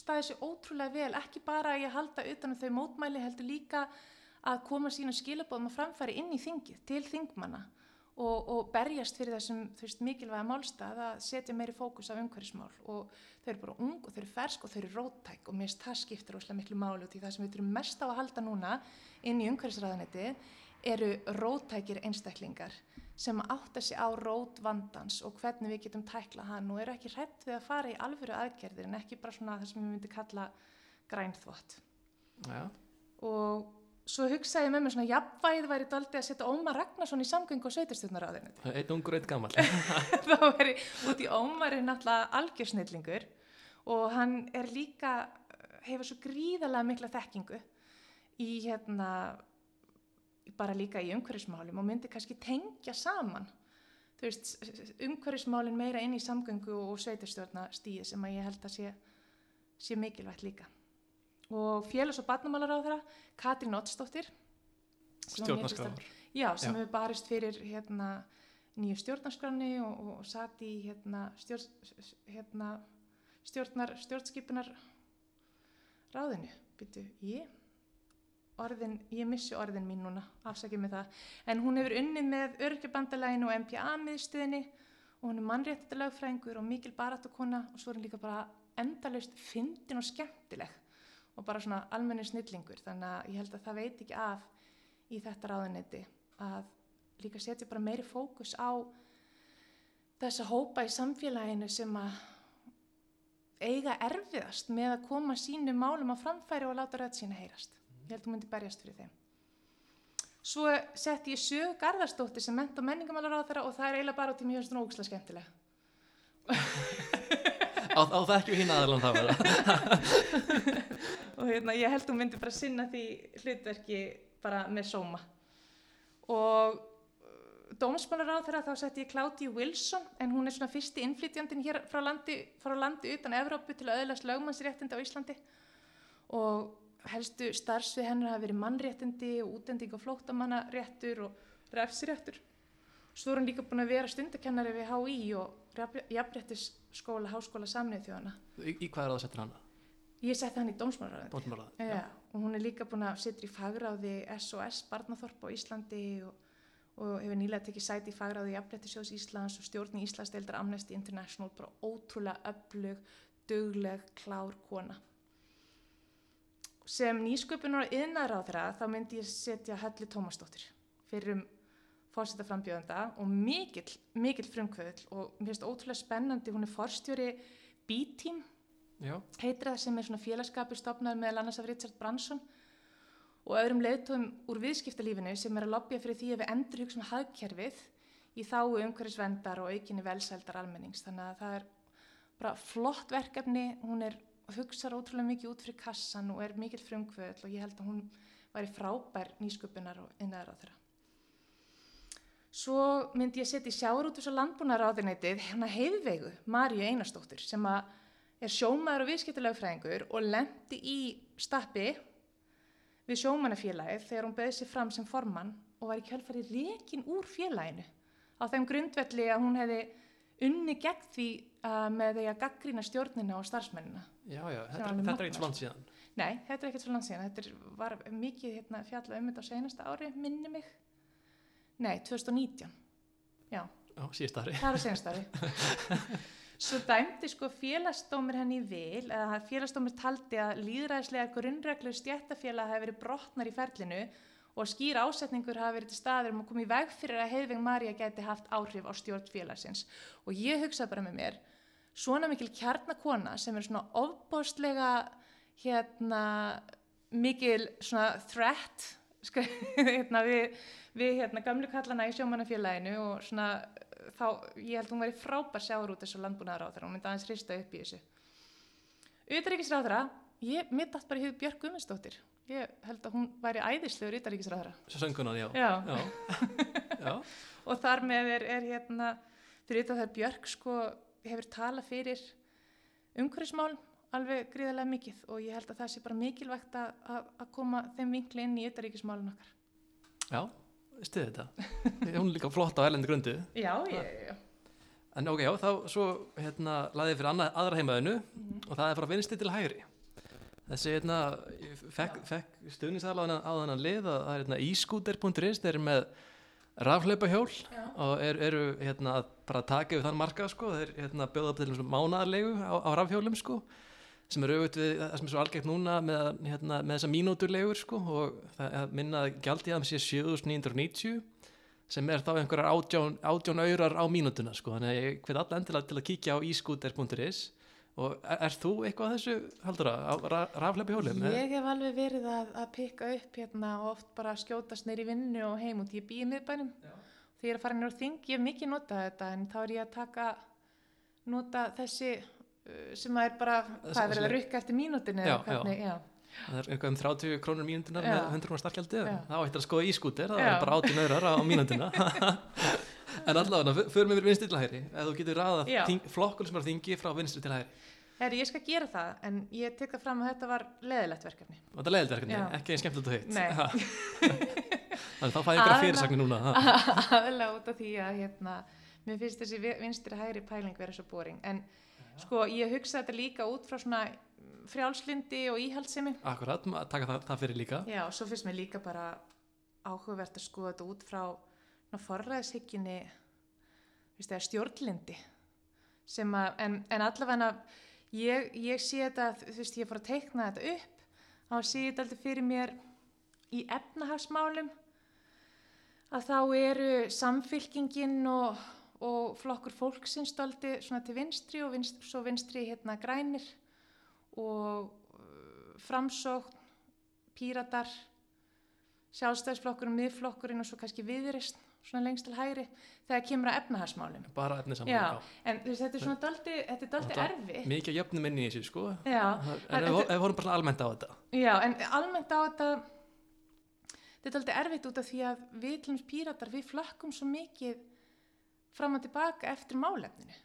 staðið sér ótrúlega vel, ekki bara að ég halda utan um þau mótmæli, heldur líka að koma sínum skilabóðum að framfæri inn í þingið, til þingmanna og, og berjast fyrir þessum veist, mikilvæga málstað að setja meiri fókus á umhverfismál. Og þau eru bara ung og þau eru fersk og þau eru róttæk og mér finnst það skiptir óslega miklu máli út í það sem við þurfum mest á að halda núna inn í umhverfisræðaneti eru róttækir einstaklingar sem átta sig á rót vandans og hvernig við getum tækla hann og eru ekki hrætt við að fara í alvöru aðgerðir en ekki bara svona það sem við myndum kalla grænþvott Já, og svo hugsaði ég með mér svona jafnvægið væri daldi að setja Ómar Ragnarsson í samgöngu og sveitarstjórnaráðinu einn ungur, einn gammal. þá væri út í Ómar er náttúrulega algjörsnillingur og hann er líka hefur svo gríðarlega mikla þekkingu í hérna bara líka í umhverfismálum og myndi kannski tengja saman veist, umhverfismálin meira inn í samgöngu og sveitarstjórna stíði sem að ég held að sé, sé mikilvægt líka og félags- og barnamálar á þeirra Katrín Ottsdóttir Stjórnarskráður. Já, sem hefur barist fyrir hérna, nýju stjórnarskráni og, og, satt í hérna, stjórn, hérna, stjórnar, stjórnskipunar ráðinu. Byttu, ég, orðin, ég missi orðin mín núna, afsakið með það. En hún hefur unnið með örkjabandalæginu og MPA-miðstöðinni og hún er mannréttindalögfræðingur og mikil baratokona og svo er hún líka bara endalaust fyndin og skemmtileg og bara svona almenni snillingur. Þannig að ég held að það veit ekki af í þetta ráðuneyti að líka setja bara meiri fókus á þessa hópa í samfélaginu sem að eiga erfiðast með að koma sínum málum á framfæri og láta rödd sína heyrast. Ég held að þú myndi berjast fyrir þeim. Svo setti ég sög Garðarsdóttir sem ment og menningamálar á þeirra og það er eiginlega bara út í mjög svona ógislega skemmtilega. Á, á það ekki hinn aðalann það vera. og hérna, ég held að hún myndi bara sinna því hlutverki bara með sóma og dómsmálar á þeirra þá setti ég Claudia Wilson en hún er svona fyrsti innflytjandin hér frá landi, frá landi utan Evrópu til að öðlast lögmannsréttindi á Íslandi og helstu starfsvið hennar hafa verið mannréttindi og útending og flóttamannaréttur og refsiréttur svo er hún líka búin að vera stundakennari við HÍ og jafnréttisskóla Háskóla Samnið þjóðana Í, í hvað er það að setja hana? ég setti hann í dómsmálaráðið Dóttumálað. Já, og hún er líka búin að sitja í fagráði SOS Barnaþorp á Íslandi og, og hefur nýlega tekið sæti í fagráði Jafnréttisjóðs Íslands og stjórni Íslands deildar Amnesty International, bara ótrúlega öflug, dugleg, klár kona. Sem nýsköpunar og yðnaðar á þeirra þá myndi ég setja Höllu Tómasdóttir fyrir um fórseta frambjöðanda og mikill, mikill frumkvöðl og mér finnst ótrúlega spennandi, hún er forstjóri B-Team Já, heitir það sem er svona félagskapur stopnað meðal annars af Richard Branson og öðrum leiðtóðum úr viðskiptalífinu sem er að lobbyja fyrir því að við endur hugsa um hagkerfið í þáu umhverfisvendar og aukinni velsældar almennings. Þannig að það er bara flott verkefni, hún er hugsar ótrúlega mikið út fyrir kassan og er mikill frumkvöðl og ég held að hún væri frábær nýsköpunar og innaðar á þeirra. Svo myndi ég setja í sjáurútus og landbúnaráðinætið hérna heiðveigu Maríu Einarsdóttur sem er sjómaður og viðskiptulegfræðingur og lendi í stappi við sjómannafélagið þegar hún bauði sér fram sem formann og var í kjölfari rekin úr félaginu á þeim grundvelli að hún hefði unni gegn því uh, með því að gaggrína stjórnina og starfsmennina. já, já, þetta, alveg þetta er ekkert svo langt síðan. Nei, þetta er ekkert svo langt síðan. Þetta er, var mikið hérna, fjalla um þetta á seinasta ári, minni mig. Nei, 2019. Já, Já, síðast ári. það er seinasta ári. Svo dæmdi sko félagsdómur henni vil, eða félagsdómur taldi að líðræðislega grunnreglur stjættafélag hafi verið brotnar í ferlinu og skýr ásetningur hafi verið til staður um að koma í veg fyrir að Heiðving Marja geti haft áhrif á stjórn félagsins. Og ég hugsaði bara með mér, svona mikil kjarnakona sem er svona ofbóstlega hérna mikil svona threat sko, hérna, við, við hérna, gamlu kallana í sjómannafélaginu og svona þá, ég held hún væri frábær sjáur út þessu landbúnaðar á þeirra, hún myndi aðeins hrista upp í þessu. Utanríkisráðara, ég mitt allt bara í hug Björk Guðmundsdóttir. Ég held að hún væri æðislegur utanríkisráðara. Svo söngunan, já. Já. Já. já. Og þar með er, er hérna, fyrir utan þar Björk sko hefur talað fyrir umhverfismál alveg gríðarlega mikið og ég held að það sé bara mikilvægt að, koma þeim vinkli inn í utanríkismálun okkar. Já, stuði þetta. Hún er líka flott á erlendi grundu. Já, ég, já. En ok, já, þá svo hérna laðið fyrir annað, aðra heimaðinu Mhm. og það er frá vinsti til hægri. Þessi hérna, ég fekk, fekk stuðningsaðla á þennan lið að það er hérna ískúter.is, þeir eru með rafleipahjól og er, eru hérna að bara taka yfir þann markað sko, þeir hérna bjóða upp til mánaðarlegu á, á rafhjólum sko sem er auðvitað við það sem er svo algegt núna með, hérna, með þessa mínúturlegur sko og það er minna að gjaldi að það sé 7990 sem er þá einhverjar átján, átján aurar á mínútuna sko. Þannig að ég hveit alla endilega til að kíkja á ískúter.is og er, er þú eitthvað að þessu haldur að á ra, rafleipahjólum? Ég hef alveg verið að, að pikka upp hérna og oft bara skjótast neyri vinnu og heim út. Ég býi miðbænum. Þegar ég er að fara á þing, ég hef mikið notað þetta en þá er ég að taka, nota þessi uh, sem að er bara, hvað er verið að rukka eftir mínútinu Já, eða hvernig, já. Það er eitthvað um 30 krónur mínútunar Já. með 100 krónar starkjaldi Já. þá ættir að skoða ískúter, það Já. er bara 18 aurar á mínútuna en allavega, förum við vinstri til hægri ef þú getur Já. þing- flokkun sem er þingi frá vinstri til hægri Herri, ég skal gera það, en ég tek það fram að þetta var leðilegt verkefni. þetta er leiðilverkefni, Já. ekki einn skemmtilegt og heitt Nei. þannig þá fæði ykkur að fyrirsagni núna ha. aðalega út af því að hérna, mér finnst þessi vi- vinstri hægri pæling vera svo boring en sko ég hugsa þetta líka út frá svona frjálslindi og íhaldsemi akkurat, taka það, það fyrir líka já og svo finnst mér líka bara áhugavert að skoða þetta út frá forræðishyggjunni stjórnlindi að, en, en allavega ég, ég sé þetta, veist, ég fór að teikna þetta upp, þá sé þetta aldrei fyrir mér í efnahagsmálum að þá eru samfylkingin og, og flokkur fólksins svona til vinstri og vinstri, svo vinstri hérna grænir og uh, framsókn, píratar, sjálfstæðisflokkurinn, miðflokkurinn og svo kannski viðreist, svona lengst til hægri, þegar kemur að efnahagsmálum. bara Já, en veist, þetta er svona daldi, þetta er daldi erfi. mikið jöfnum inn í þessu sko Já, en við vorum bara almennt á þetta Já, en almennt á þetta, þetta er aldrei erfitt út af því að við dæmis píratar, við flakkum svo mikið fram og tilbaka eftir málefninu.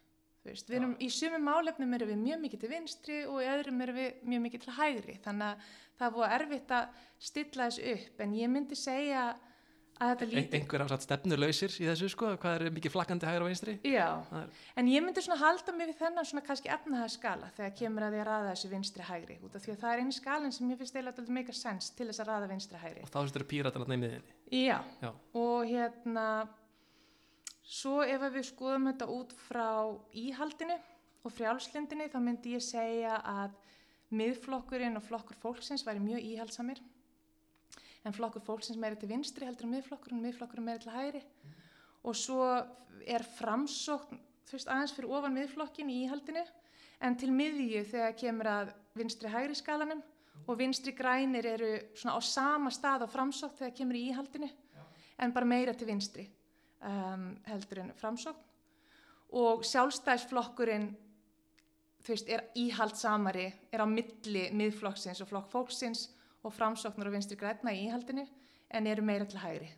Veist, við erum, í sumum málefnum erum við mjög mikið til vinstri og í öðrum erum við mjög mikið til hægri. Þannig að það búið erfitt að stilla þessu upp, en ég myndi segja að. Einhver af satt stefnulausir í þessu sko hvað er mikið flakkandi vinstri? Já, Það er, en ég myndi svona halda mig við þennan svona kannski efnahagsskala þegar kemur að að raða þessu vinstri hægri út af því að það er einu skalin sem ég finnst eiginlega að make a sense til þess að raða vinstri hægri. og þá sérstu píratarna í miðinni Já, Já. og hérna svo ef við skoðum þetta út frá íhaldinu og frjálslindinni þá myndi ég segja að miðflokkurinn og flokkur fólksins væri mjög íhaldsamir en flokkur fólksins meiri til vinstri heldur en miðflokkurinn, miðflokkurinn meiri til hægri. Og svo er framsókn veist aðeins fyrir ofan miðflokkin í íhaldinu en til miðju þegar kemur að vinstri hægri skalanum. Og vinstri grænir eru svona á sama stað á framsókn þegar kemur í íhaldinu en bara meira til vinstri um, heldur en framsókn. Og sjálfstæðsflokkurinn þú veist, er íhaldsamari er á milli miðflokksins og flokk fólksins og framsóknar og vinstri græna í íhaldinu en eru meira til hægri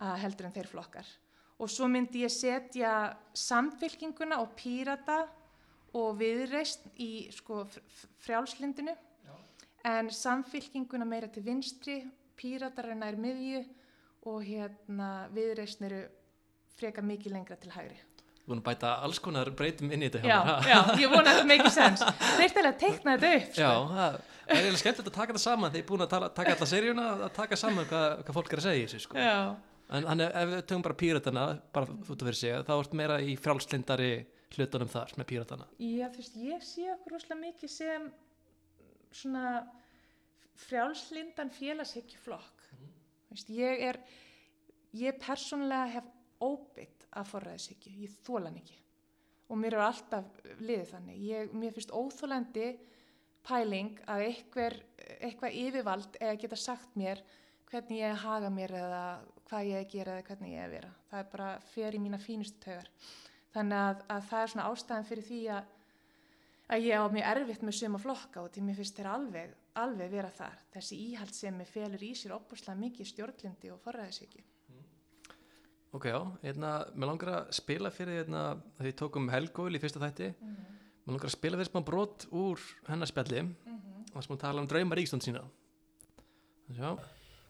heldur en þeir flokkar. Og svo myndi ég setja samfylkinguna og pírata og viðreist í sko fr- fr- frjálslindinu en samfylkinguna meira til vinstri píratar er miðju og hérna viðreist eru freka mikið lengra til hægri Þú búin að bæta alls konar breytum inn í þetta hjá já, mér, ha? já, ég vona að þetta make sense þeir stæla að teikna þetta upp Já, sko. það það er eiginlega skemmtilegt að taka þetta saman ég er búin að tala, taka alla seríuna að taka saman hvað, hvað fólk er að segja í þessu sko. já, en hann, ef við tökum bara píratana bara út af fyrir sig, þá ert meira í frjálslindari hlutunum þar með píratana já, þú veist, ég sé okkur rosalega mikið sem svona frjálslindan félagshyggjuflokk mm. veist, ég er ég persónulega hef óbytt af forræðishyggju, ég þólan ekki. Og mér er alltaf liðið þannig. Ég, mér finnst óþólandi pæling að einhver eitthvað yfirvald eða geta sagt mér hvernig ég haga mér eða hvað ég gera eða hvernig ég vera. Það er bara fer í mína fínustu taugar. Þannig að, að það er svona ástæðan fyrir því að, að ég á mjög erfitt með suma flokka og því mér finnst þeir alveg, alveg vera þar. Þessi íhaldssemi felur í sér opuslega mikið stjórnlindi og forræðishyggju Ok, já, hérna, mér langar að spila fyrir hérna, þegar við tókum Helgóil í fyrsta þætti. Mér langar að spila fyrir smá brot úr hennar spjalli og sem hún tala um drauma ríkstund sína. Já,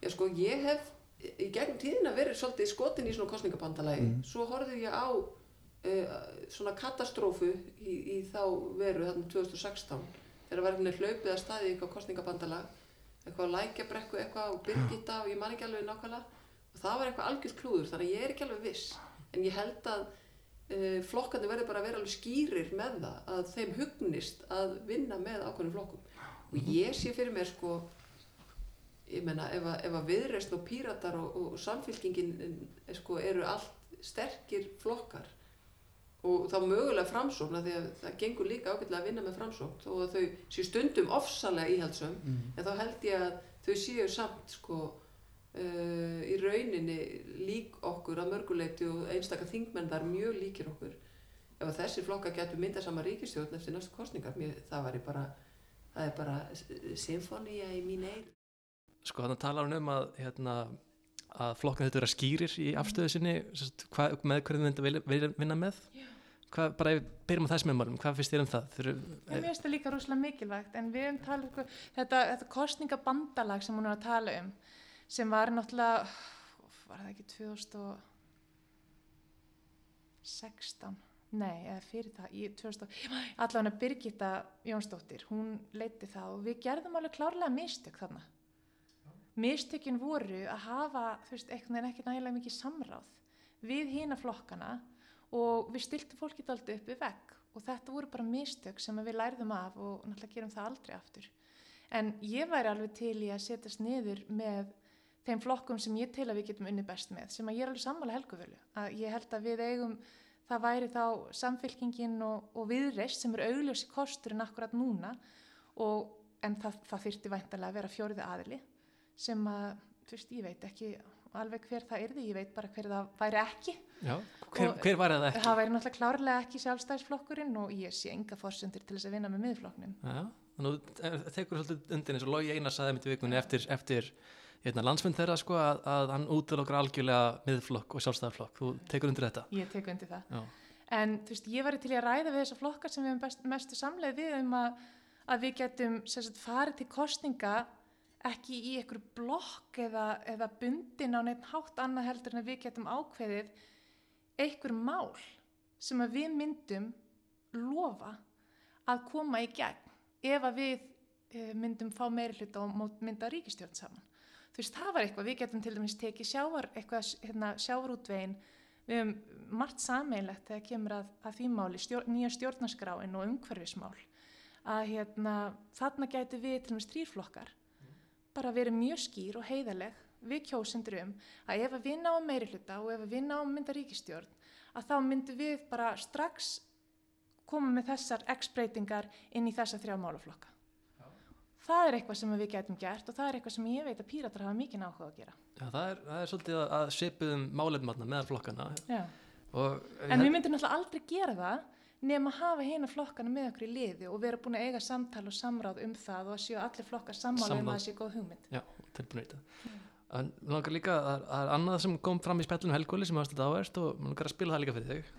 Já sko, ég hef í gegnum tíðina verið svolítið skotin í svona kostningabandalagi. Svo horfði ég á uh, svona katastrófu í, í þá veru þarna 2016 þegar var hérna hlaupið að staði eitthvað kostningabandalag, eitthvað lækjabrekku eitthvað og byrgita og ég man ekki alveg nákvæmlega. og það var eitthvað algjörð klúður þannig að ég er ekki alveg viss en ég held að uh, flokkandi verður bara að vera alveg skýrir með það að þeim hugnist að vinna með ákveðnum flokkum og ég sé fyrir mér sko ég menna ef að, ef að viðreist og píratar og, og samfélkingin eh, sko, eru allt sterkir flokkar og þá mögulega framsókn af því að það gengur líka ágætlega að vinna með framsókn að þau séu stundum ofsalega íhaldsum Mm. en þá held ég að þau séu samt sko uh, í rauninni lík okkur að mörguleiti og einstakar þingmenn þar mjög líkir okkur ef að þessi flokka getur mynda sama ríkistjórn eftir næstu kostningar mér, það væri bara það er bara symfónía í mín eir Sko þannig talar hann um að, hérna, að flokkan þetta vera skýrir í afstöðu sinni, hva, með þau mynda vilja, vinna með. Hvað, bara ef við byrjum á þessum meðmálum, hvað finnst þér um það? En mér finnst það líka rosalega mikilvægt en við höfum talað um þetta, þetta kostningabandalag sem hún er að tala um sem var náttúrulega var það ekki 2016 nei, eða fyrir það í 2000, allavega Birgitta Jónsdóttir, hún leiti það og við gerðum alveg klárlega mistök þarna. Mistökin voru að hafa þú veist, einhvern veginn ekki nægilega mikið samráð við hína flokkana og við stiltum fólki daldi upp við vegg og þetta voru bara mistök sem við lærðum af og náttúrulega gerum það aldrei aftur. En ég væri alveg til í að setjast niður með þeim flokkum sem ég til að við getum unni best með sem að ég er alveg sammála helguvölu að ég held að við eigum það væri þá samfylkingin og, og viðreist sem er augljósi kosturinn akkurat núna og, en það, það þyrti væntalega að vera fjóriði aðili sem að, þú veist, ég veit ekki alveg hver það yrði, ég veit bara hver það væri ekki. Já, hver, hver var það ekki? það væri náttúrulega klárlega ekki sjálfstæðisflokkurinn og ég sé enga fórsendur til þess að vinna með miðflokknin Já, þannig að te- tekur svolítið undir eins og Lógi Einar saði mitt vikunni eftir, eftir hérna, landsfund þeirra sko að, að hann útilokkar algjörlega miðflokk og sjálfstæðarflokk. Þú tekur undir þetta? ég tek undir það Já. en þú veist, ég væri til að ræða við þessa flokkar sem við hefum best, mestu samleið við um að, að við getum sagt, farið til kostninga ekki í einhverju blokk eða, eða bundin á neitt hátt annað heldur en að við getum ákveðið einhver mál sem að við myndum lofa að koma í gegn ef að við eh, myndum fá meiri hluta og mynda ríkistjórn saman. Þú veist, það var eitthvað, við getum til dæmis tekið sjávar, eitthvað, hérna, sjávarútvegin, við höfum margt sameilegt þegar kemur að, að því máli, stjór, nýja stjórnaskráin og umhverfismál, að hérna, þarna gætu við til dæmis þrýrflokkar, bara verið mjög skýr og heiðaleg við kjósendur um að ef að við náum meiri hluta og ef að við náum mynda ríkistjórn, að þá myndum við bara strax koma með þessar x-breytingar inn í þessa þrjá málaflokka. Það er eitthvað sem við getum gert og það er eitthvað sem ég veit að píratar hafa mikið áhuga að gera. Já, það er, það er svolítið að, að svipuðum málefnarna meðal flokkana. Og, En við myndum náttúrulega aldrei gera það nema að hafa hérna flokkana með okkur í liði og vera búin að eiga samtal og samráð um það og að séu allir flokkar sammála um að það sé góð hugmynd. Já, tilbúin þetta. En mér langar líka, það það er annað sem kom fram í spjallinu helgóli sem svolítið áverst og mér langar að spila það líka fyrir þig.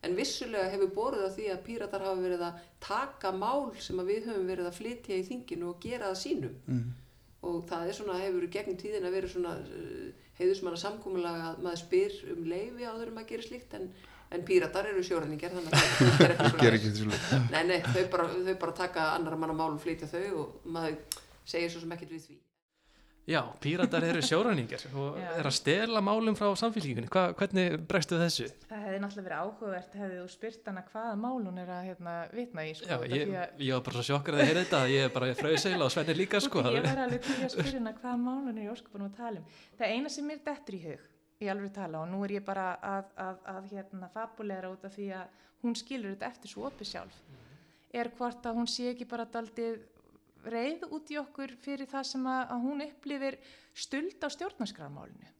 En vissulega hefur borðið á því að píratar hafa verið að taka mál sem að við höfum verið að flytja í þinginu og gera það sínum. Mm. Og það er svona, hefur gegnum tíðin að vera svona uh, heiðusmanna samkúmulega að maður spyr um leifi áður um að gera slíkt en, en píratar eru sjóræningar þannig að það er Ger svona. Nei, nei, þau bara, þau bara taka annar manna mál og flytja þau og maður segir svo sem ekkert við því. Já, píratar eru sjóræningar og er að stela málum frá samfélkingunni. Hva, hvernig bregstu þessu? Það hefði náttúrulega verið áhugavert hefði þú spyrt hana hvaða mál hún er að hérna, vitna í. Sko, Já, ég, að- ég var bara svo sjokkar að heyra þetta, ég er bara fröðseil og Svenni líka sko. Ég var alveg til í að spyrja hana hvaða mál hún er í óskupunum að tala um. Það eina sem mér dettur í hug, ég alveg tala og nú er ég bara að, að, að hérna, fabulera út af því að hún skilur þetta eftir svo opið sjálf, er hvort að hún sé ekki bara daldið reið út í okkur fyrir það sem að, að hún upplifir stuld á stjórnarskrarmálinu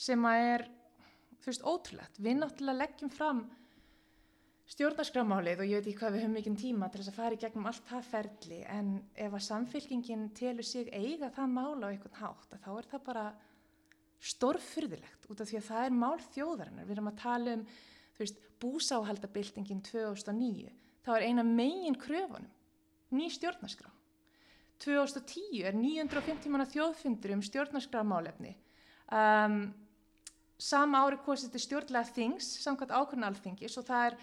sem að er, þú veist, ótrúlegt. Við náttúrulega leggjum fram stjórnarskrarmálið og ég veit ekki hvað við höfum mikinn tíma til þess að fara í gegnum allt það ferli en ef að samfélkingin telur sig eiga það mál á einhvern hátt þá er það bara stórfyrðilegt út af því að það er mál þjóðarinnar. Við erum að tala um þú veist, búsáhaldabildingin 2009 þá er eina megin kröfunum ný stjórnarskrá. 2010 er 950 manna þjóðfundur um stjórnarskrármálefni. Um, sama ári kosið til stjórnlega þings samkvæmt ákvörðan alþingis og það er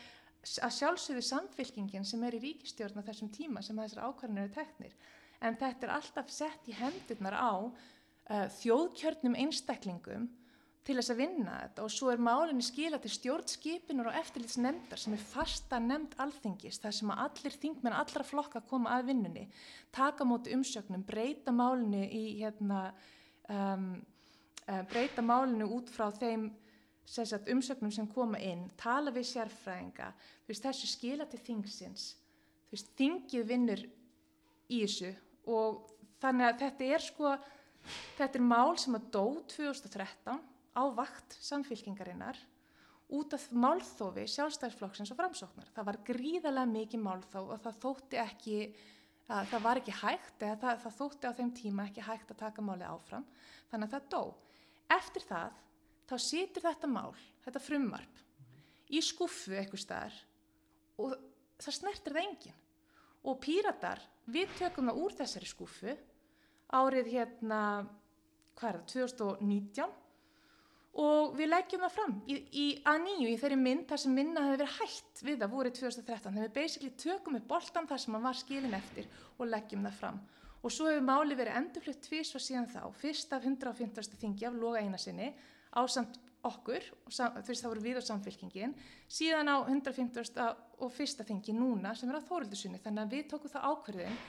að sjálfsögðu samfylkingin sem er í ríkistjórn á þessum tíma sem þessar ákvörðanir eru teknir. En þetta er alltaf sett í hendurnar á uh, þjóðkjörnum einstaklingum til þess að vinna þetta og svo er málinni skila til stjórnskipinar og eftirlitsnefndar sem er fasta nefnd alþingis þar sem að allir þingmenn allra flokka koma að vinnunni, taka móti umsögnum, breyta málinni í hérna um, uh, breyta málinu út frá þeim sagt, umsögnum sem koma inn, tala við sérfræðinga, veist, þessu skila til þingsins, veist, þingið vinnur í þessu og þannig að þetta er sko, þetta er mál sem að dó 2013 á vakt samfélkingarinnar út af málþófi sjálfstæðsflokksins og framsóknar. Það var gríðarlega mikið málþóf og það þótti ekki, að, það var ekki hægt eða það, það þótti á þeim tíma ekki hægt að taka máli áfram, þannig að það dó. Eftir það, þá situr þetta mál, þetta frumvarp, í skuffu eitthvað staðar og það snertir það enginn. Og píratar, við tökum það úr þessari skuffu árið hérna, hvað er það, 2019 og við leggjum það fram í, í að nýju í þeirri mynd þar sem minna hefði verið hægt við það voruð 2013 þegar við basically tökum upp boltan þar sem hann var skilin eftir og leggjum það fram og svo hefur máli verið endurflutt tvís og síðan þá fyrst af 150. þingi af loga eina sinni á samt okkur fyrst þá voru við á samfélkingin síðan á 150. og fyrsta þingi núna sem er á þóruldusunni þannig að við tókum það ákverðin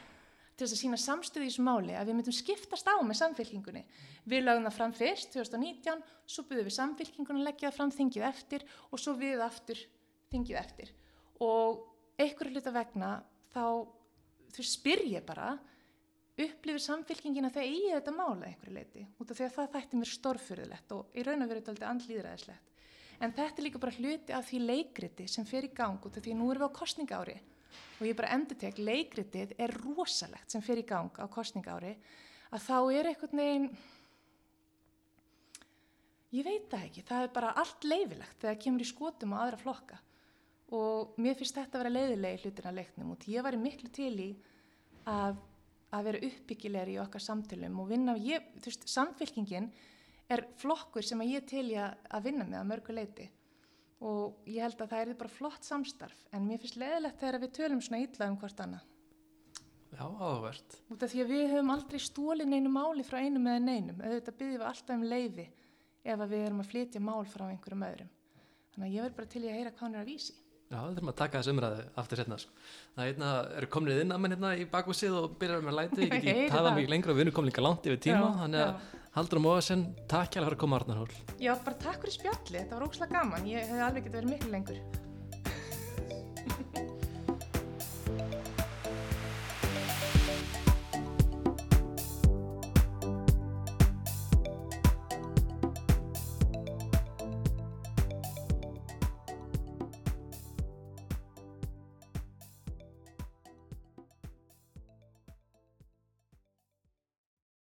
til þess að sína samstöði í þessu máli að við myndum skiptast á með samfélkingunni. Við lagðum það fram fyrst 2019, svo byggðum við samfélkingunni að leggja það fram þingið eftir og svo við aftur þingið eftir. Og einhverju hluta vegna þá, þú spyr ég bara, upplifir samfélkingin að það eigi þetta mála einhverju leiti, út af því að það þætti mér stórfyrðilegt og í raun og verið þetta andlýðræðislegt. En þetta er líka bara hluti af því leikriti sem fer í gang út af því að nú erum við á kostninga og ég bara endur tek, leikritið er rosalegt sem fyrir í gang á kostningári að þá er einhvern veginn ég veit það ekki, það er bara allt leifilegt þegar kemur í skotum á aðra flokka. Og mér finnst þetta að vera leiðilegi hlutin að leiknum og ég var í miklu til í að, að vera uppbyggilegri í okkar samtölum og vinna, ég, þú veist, samfélkingin er flokkur sem að ég ég að vinna með að mörgu leiti og ég held að það er bara flott samstarf en mér finnst leðilegt þegar við tölum svona ítla um hvort annað. Já, áhugavert. Út af því að við höfum aldrei stólið neinu máli frá einum eða neinum, auðvitað byggjum við alltaf um leiði ef við erum að flytja mál frá einhverjum öðrum. Þannig að ég verð bara til ég að heyra hvað hann er að vísi. Já, það þurfum að taka þessu umræðu aftur setna. Sko. Það er komnið inn að mann hérna í bakvúsið og byrjar með læti, ég get ekki taða mikið lengra og við erum líka langt yfir tíma, já, þannig að Haldur og Móasen, takk hjá að koma Arnarhól. Já, bara takk fyrir spjalli, þetta var ógslag gaman, ég hef alveg getið verið miklu lengur.